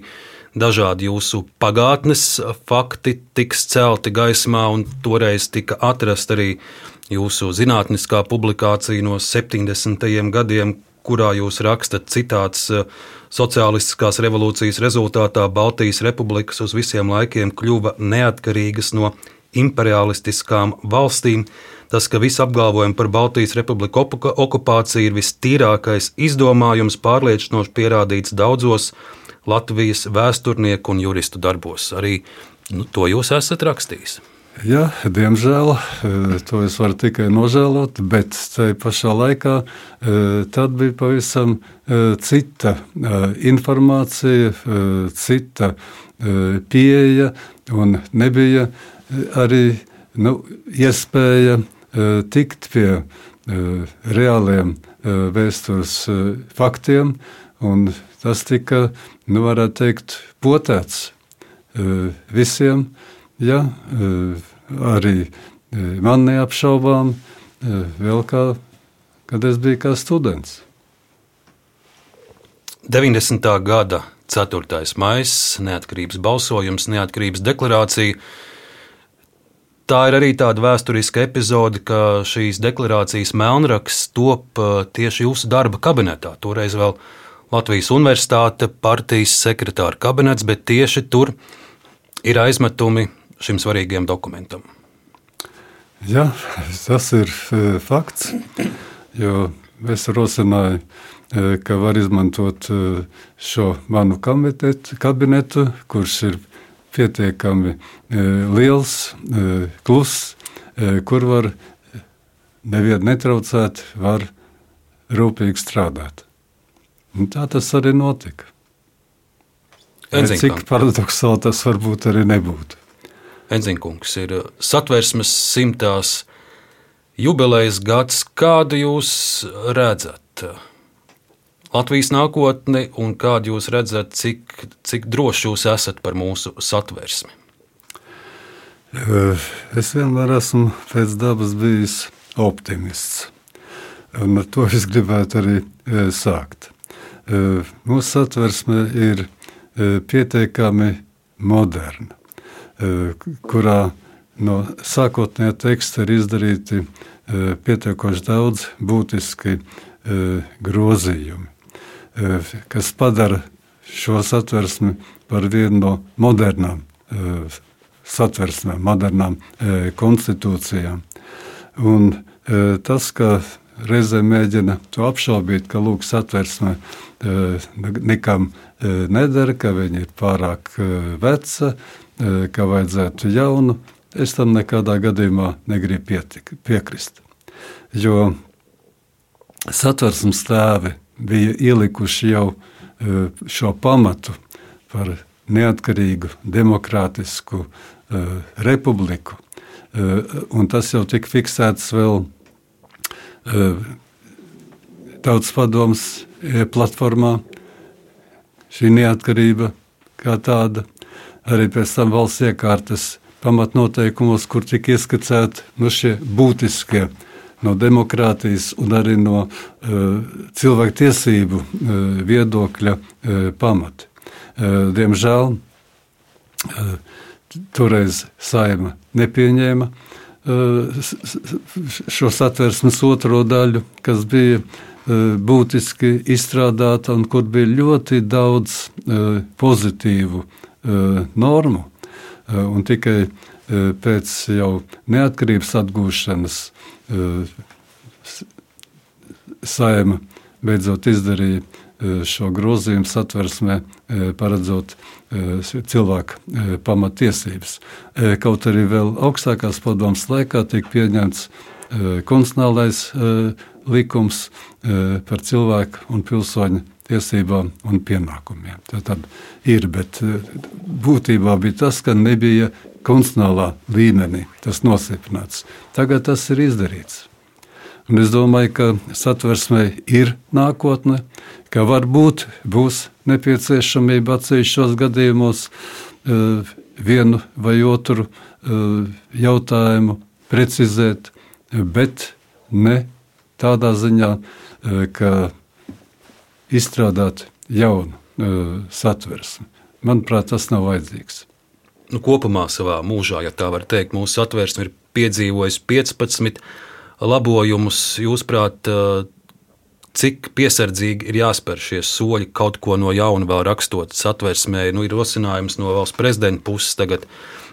dažādi jūsu pagātnes fakti tiks celti gaismā, un toreiz tika atrasta arī jūsu zinātniskā publikācija no 70. gadiem, kurā jūs rakstat citāts sociālistiskās revolūcijas rezultātā Baltijas republikas uz visiem laikiem kļuva neatkarīgas no imperialistiskām valstīm. Tas, ka visi apgalvojumi par Baltijas republiku okupāciju ir vistīrākais izdomājums, pārliecinoši pierādīts daudzos Latvijas vēsturnieku un juristu darbos. Arī nu, to jūs esat rakstījis. Jā, diemžēl e, to es varu tikai nožēlot, bet tajā pašā laikā e, tad bija pavisam e, cita informācija, cita pieeja un nebija arī nu, iespēja tikt pie reāliem vēstures faktiem, un tas tika, nu, varētu teikt, potēts visiem Ja, arī man neapšaubām, vēl kā, kad es biju kā students. 90. gada 4. maija, neatkarības balsojums, neatkarības deklarācija. Tā ir arī tāda vēsturiska epizode, ka šīs deklarācijas melnraksts top tieši jūsu darba kabinetā. Toreiz vēl Latvijas Universitāte, partijas sekretāra kabinets, bet tieši tur ir aizmetumi šim svarīgajam dokumentam? Jā, tas ir e, fakts. Jo es rosināju, e, ka var izmantot e, šo manu kabinetu, kurš ir pietiekami liels, kluss, kur var nevienu netraucēt, var rūpīgi strādāt. Un tā tas arī notika. Enziņkam. Cik paradoxāli tas varbūt arī nebūtu. Enziņkungs ir satversmes simtās jubilejas gads. Kādu jūs redzat? Latvijas nākotni un kādu jūs redzat, cik, cik droši jūs esat par mūsu satversmi? Es vienmēr esmu pēc dabas bijis optimists. Un ar to es gribētu arī sākt. Mūsu satversme ir pietiekami moderna. Eh, kurā no sākotnējā teksta ir izdarīti eh, pietiekoši daudz būtiski eh, grozījumi, kas padara šo satversmi par vienu no modernām satversmēm, modernām konstitūcijām. Un tas, ka reizē mēģina to apšaubīt, ka lūk, satversme nekam nedara, ka viņa ir pārāk veca, ka vajadzētu jaunu, es tam nekādā gadījumā negribu pietik, piekrist. Jo satversmes tēvi bija ielikuši jau šo pamatu par neatkarīgu, demokrātisku republiku. Un tas jau tika fiksēts vēl Tautas padomus platformā, šī neatkarība kā tāda arī pēc tam valsts iekārtas pamatnoteikumos, kur tika ieskicēti nu, šie būtiskie no demokrātijas un arī no uh, cilvēku tiesību uh, viedokļa uh, pamati. Diemžēl toreiz saima nepieņēma šo satversmes otro daļu, kas bija būtiski izstrādāta un kur bija ļoti daudz pozitīvu Eh, normu. Eh, un tikai eh, pēc jau neatkarības atgūšanas saima beidzot izdarīja šo grozījumu satversmē, paredzot cilvēku pamatiesības. Kaut arī vēl augstākās padomas laikā tika pieņemts konstitucionālais likums par cilvēku un pilsoņu tiesībām un pienākumiem. Tā tad ir, bet būtībā bija tas, ka nebija konstitucionālā līmenī tas nostiprināts. Tagad tas ir izdarīts. Un es domāju, ka satversmē ir nākotne, ka varbūt būs nepieciešamība atsevišķos gadījumos uh, vienu vai otru uh, jautājumu precizēt, bet ne tādā ziņā, uh, ka izstrādāt jaunu satversmi. Manuprāt, tas nav vajadzīgs. Nu, kopumā savā mūžā, ja tā var teikt, mūsu satversme ir piedzīvojusi 15 labojumus. Jūsuprāt, cik piesardzīgi ir jāspēr šie soļi kaut ko no jauna vēl rakstot satversmē? Nu, ir rosinājums no valsts prezidenta puses tagad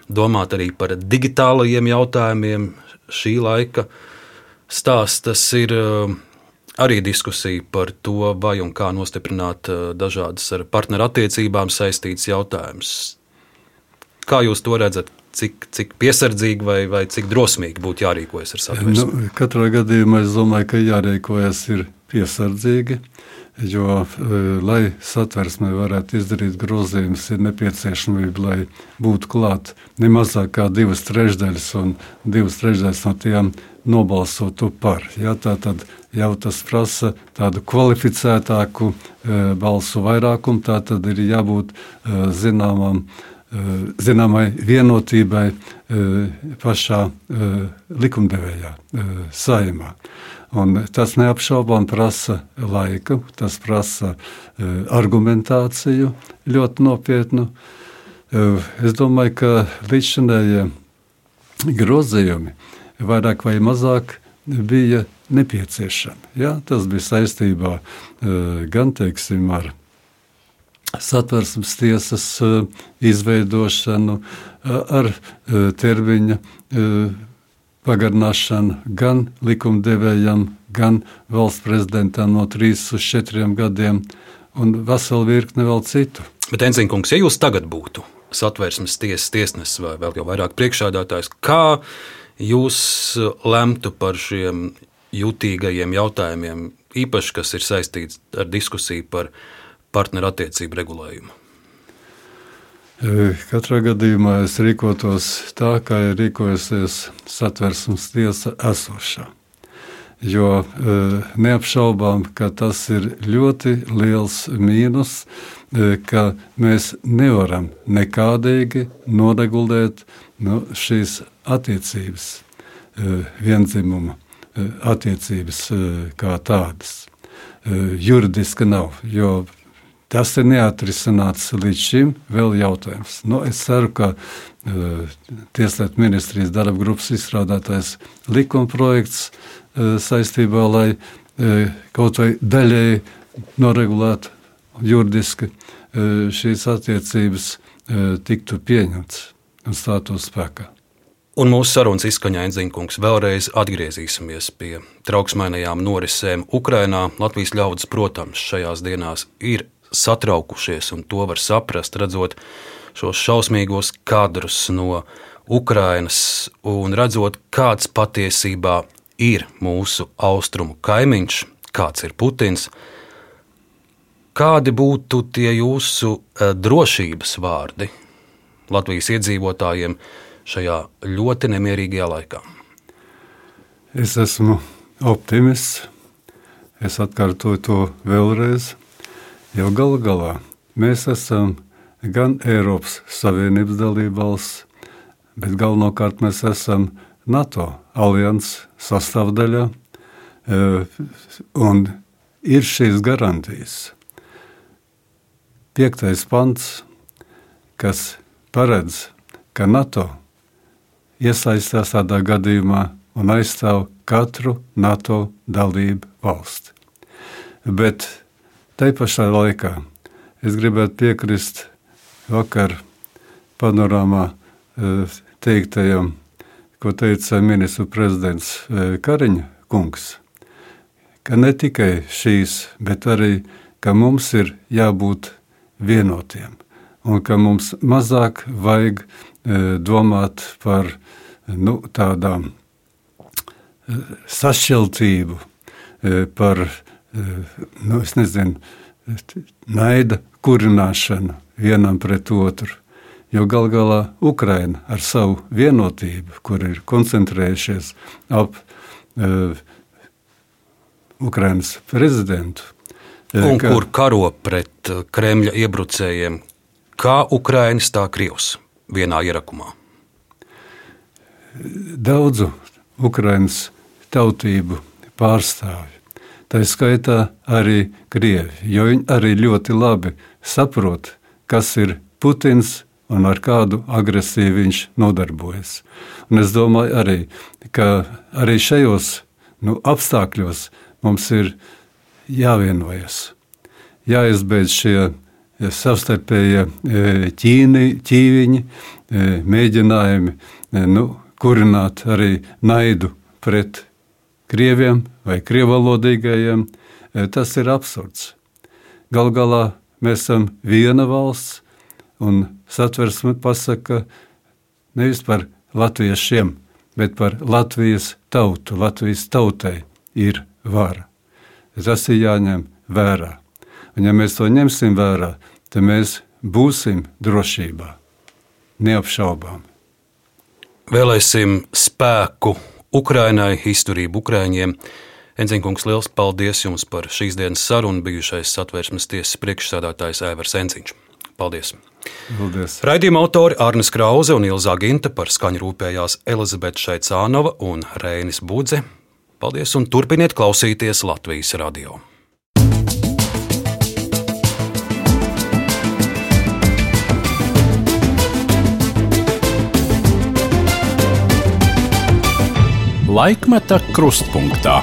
domāt arī par digitālajiem jautājumiem. Šī laika stāsts tas ir uh, arī diskusija par to, vai un kā nostiprināt uh, dažādas ar partnerattiecībām saistītas jautājumus. Kā jūs to redzat? Cik, cik piesardzīgi vai, vai cik drosmīgi būtu jārīkojas ar satversmi? Nu, katrā gadījumā es domāju, ka jārīkojas ir piesardzīgi. Jo, e, lai satversmē varētu izdarīt grozījumus, ir nepieciešamība, lai būtu klāt ne mazāk kā divas trešdaļas, un divas trešdaļas no tiem nobalsotu par. Ja, tā tad jau tas prasa tādu kvalificētāku e, balsu vairākumu, tā tad ir jābūt e, zināmam zināmai vienotībai pašā likumdevējā, saimā. Un tas neapšaubām prasa laiku, tas prasa argumentāciju ļoti nopietnu. Es domāju, ka līdzšinējie grozījumi vairāk vai mazāk bija nepieciešami. Ja? Tas bija saistībā gan teiksim, ar satversmes tiesas izveidošanu, ar termiņa pagarināšanu gan likumdevējam, gan valsts prezidentam no 3 uz 4 gadiem, un veselu virkni vēl citu. Bet, Enziņkungs, ja jūs tagad būtu satversmes tiesas tiesnesis vai vēl jau vairāk priekšādātājs, kā jūs lemtu par šiem jutīgajiem jautājumiem, īpaši kas ir saistīts ar diskusiju par partnerattiecību regulējumu? Katrā gadījumā es rīkotos tā, kā ir rīkojusies satversmes tiesa esošā. Jo neapšaubām, ka tas ir ļoti liels mīnus, ka mēs nevaram nekādīgi noregulēt nu, šīs attiecības, vienzimuma attiecības kā tādas. Juridiski nav, jo Tas ir neatrisināts līdz šim vēl jautājums. Nu, es ceru, ka uh, Tieslietu ministrijas darba grupas izstrādātais likuma projekts uh, saistībā, lai uh, kaut vai daļēji noregulētu juridiski šīs attiecības, tiktu pieņemts un stātos spēkā. Un mūsu sarunas izskaņā Enziņkungs vēlreiz atgriezīsimies pie trauksmainajām norisēm Ukrainā. Latvijas ļaudis, protams, šajās dienās ir satraukušies, un to var saprast, redzot šos šausmīgos kadrus no Ukrainas un redzot, kāds patiesībā ir mūsu austrumu kaimiņš, kāds ir Putins. Kādi būtu tie jūsu eh, drošības vārdi Latvijas iedzīvotājiem šajā ļoti nemierīgajā laikā? Es esmu optimists. Es atkārtoju to vēlreiz. Jo galu galā mēs esam gan Eiropas Savienības dalībvalsts, bet galvenokārt mēs esam NATO alianses sastāvdaļā. E, un ir šīs garantijas. Piektais pants, kas paredz, ka NATO iesaistās tādā gadījumā un aizstāv katru NATO dalību valsti. Bet Tā pašā laikā es gribētu piekrist vakar panorāmā e, teiktajam, ko teica ministru prezidents e, Kariņa kungs, ka ne tikai šīs, bet arī, ka mums ir jābūt vienotiem un ka mums mazāk vajag e, domāt par nu, tādām sašķeltību, par nu, nezinu, naida kurināšanu vienam pret otru. Jo gal galā Ukraina ar savu vienotību, kur ir koncentrējušies ap uh, Ukrainas prezidentu, un ka, kur karo pret Kremļa iebrucējiem, kā Ukraiņas, tā Krievs vienā ierakumā. Daudzu Ukraiņas tautību pārstāvju Tā skaitā arī krievi, jo viņi arī ļoti labi saprot, kas ir Putins un ar kādu agresiju viņš nodarbojas. Un es domāju, arī, ka arī šajos nu, apstākļos mums ir jāvienojas, jāizbeidz šie savstarpējie ķīni, ķīviņi, mēģinājumi nu, kurināt arī naidu pret krieviem vai krievalodīgajiem. Tas ir absurds. Galu galā mēs esam viena valsts, un satversme pasaka nevis par latviešiem, bet par Latvijas tautu. Latvijas tautai ir vara. Tas ir jāņem vērā. Un, ja mēs to ņemsim vērā, tad mēs būsim drošībā. Neapšaubām. Vēlēsim spēku Ukrainai, izturību Ukraiņiem. Enziņkungs, liels paldies jums par šīs dienas sarunu bijušais satvērsmes tiesas priekšsādātājs Aivars Enziņš. Paldies! Paldies. Raidījuma autori Arnis Krause un Ilza Ginta par skaņu rūpējās Elizabete Šaicānova un Rēnis Budze. Paldies un turpiniet klausīties Latvijas radio! Laikmeta krustpunktā.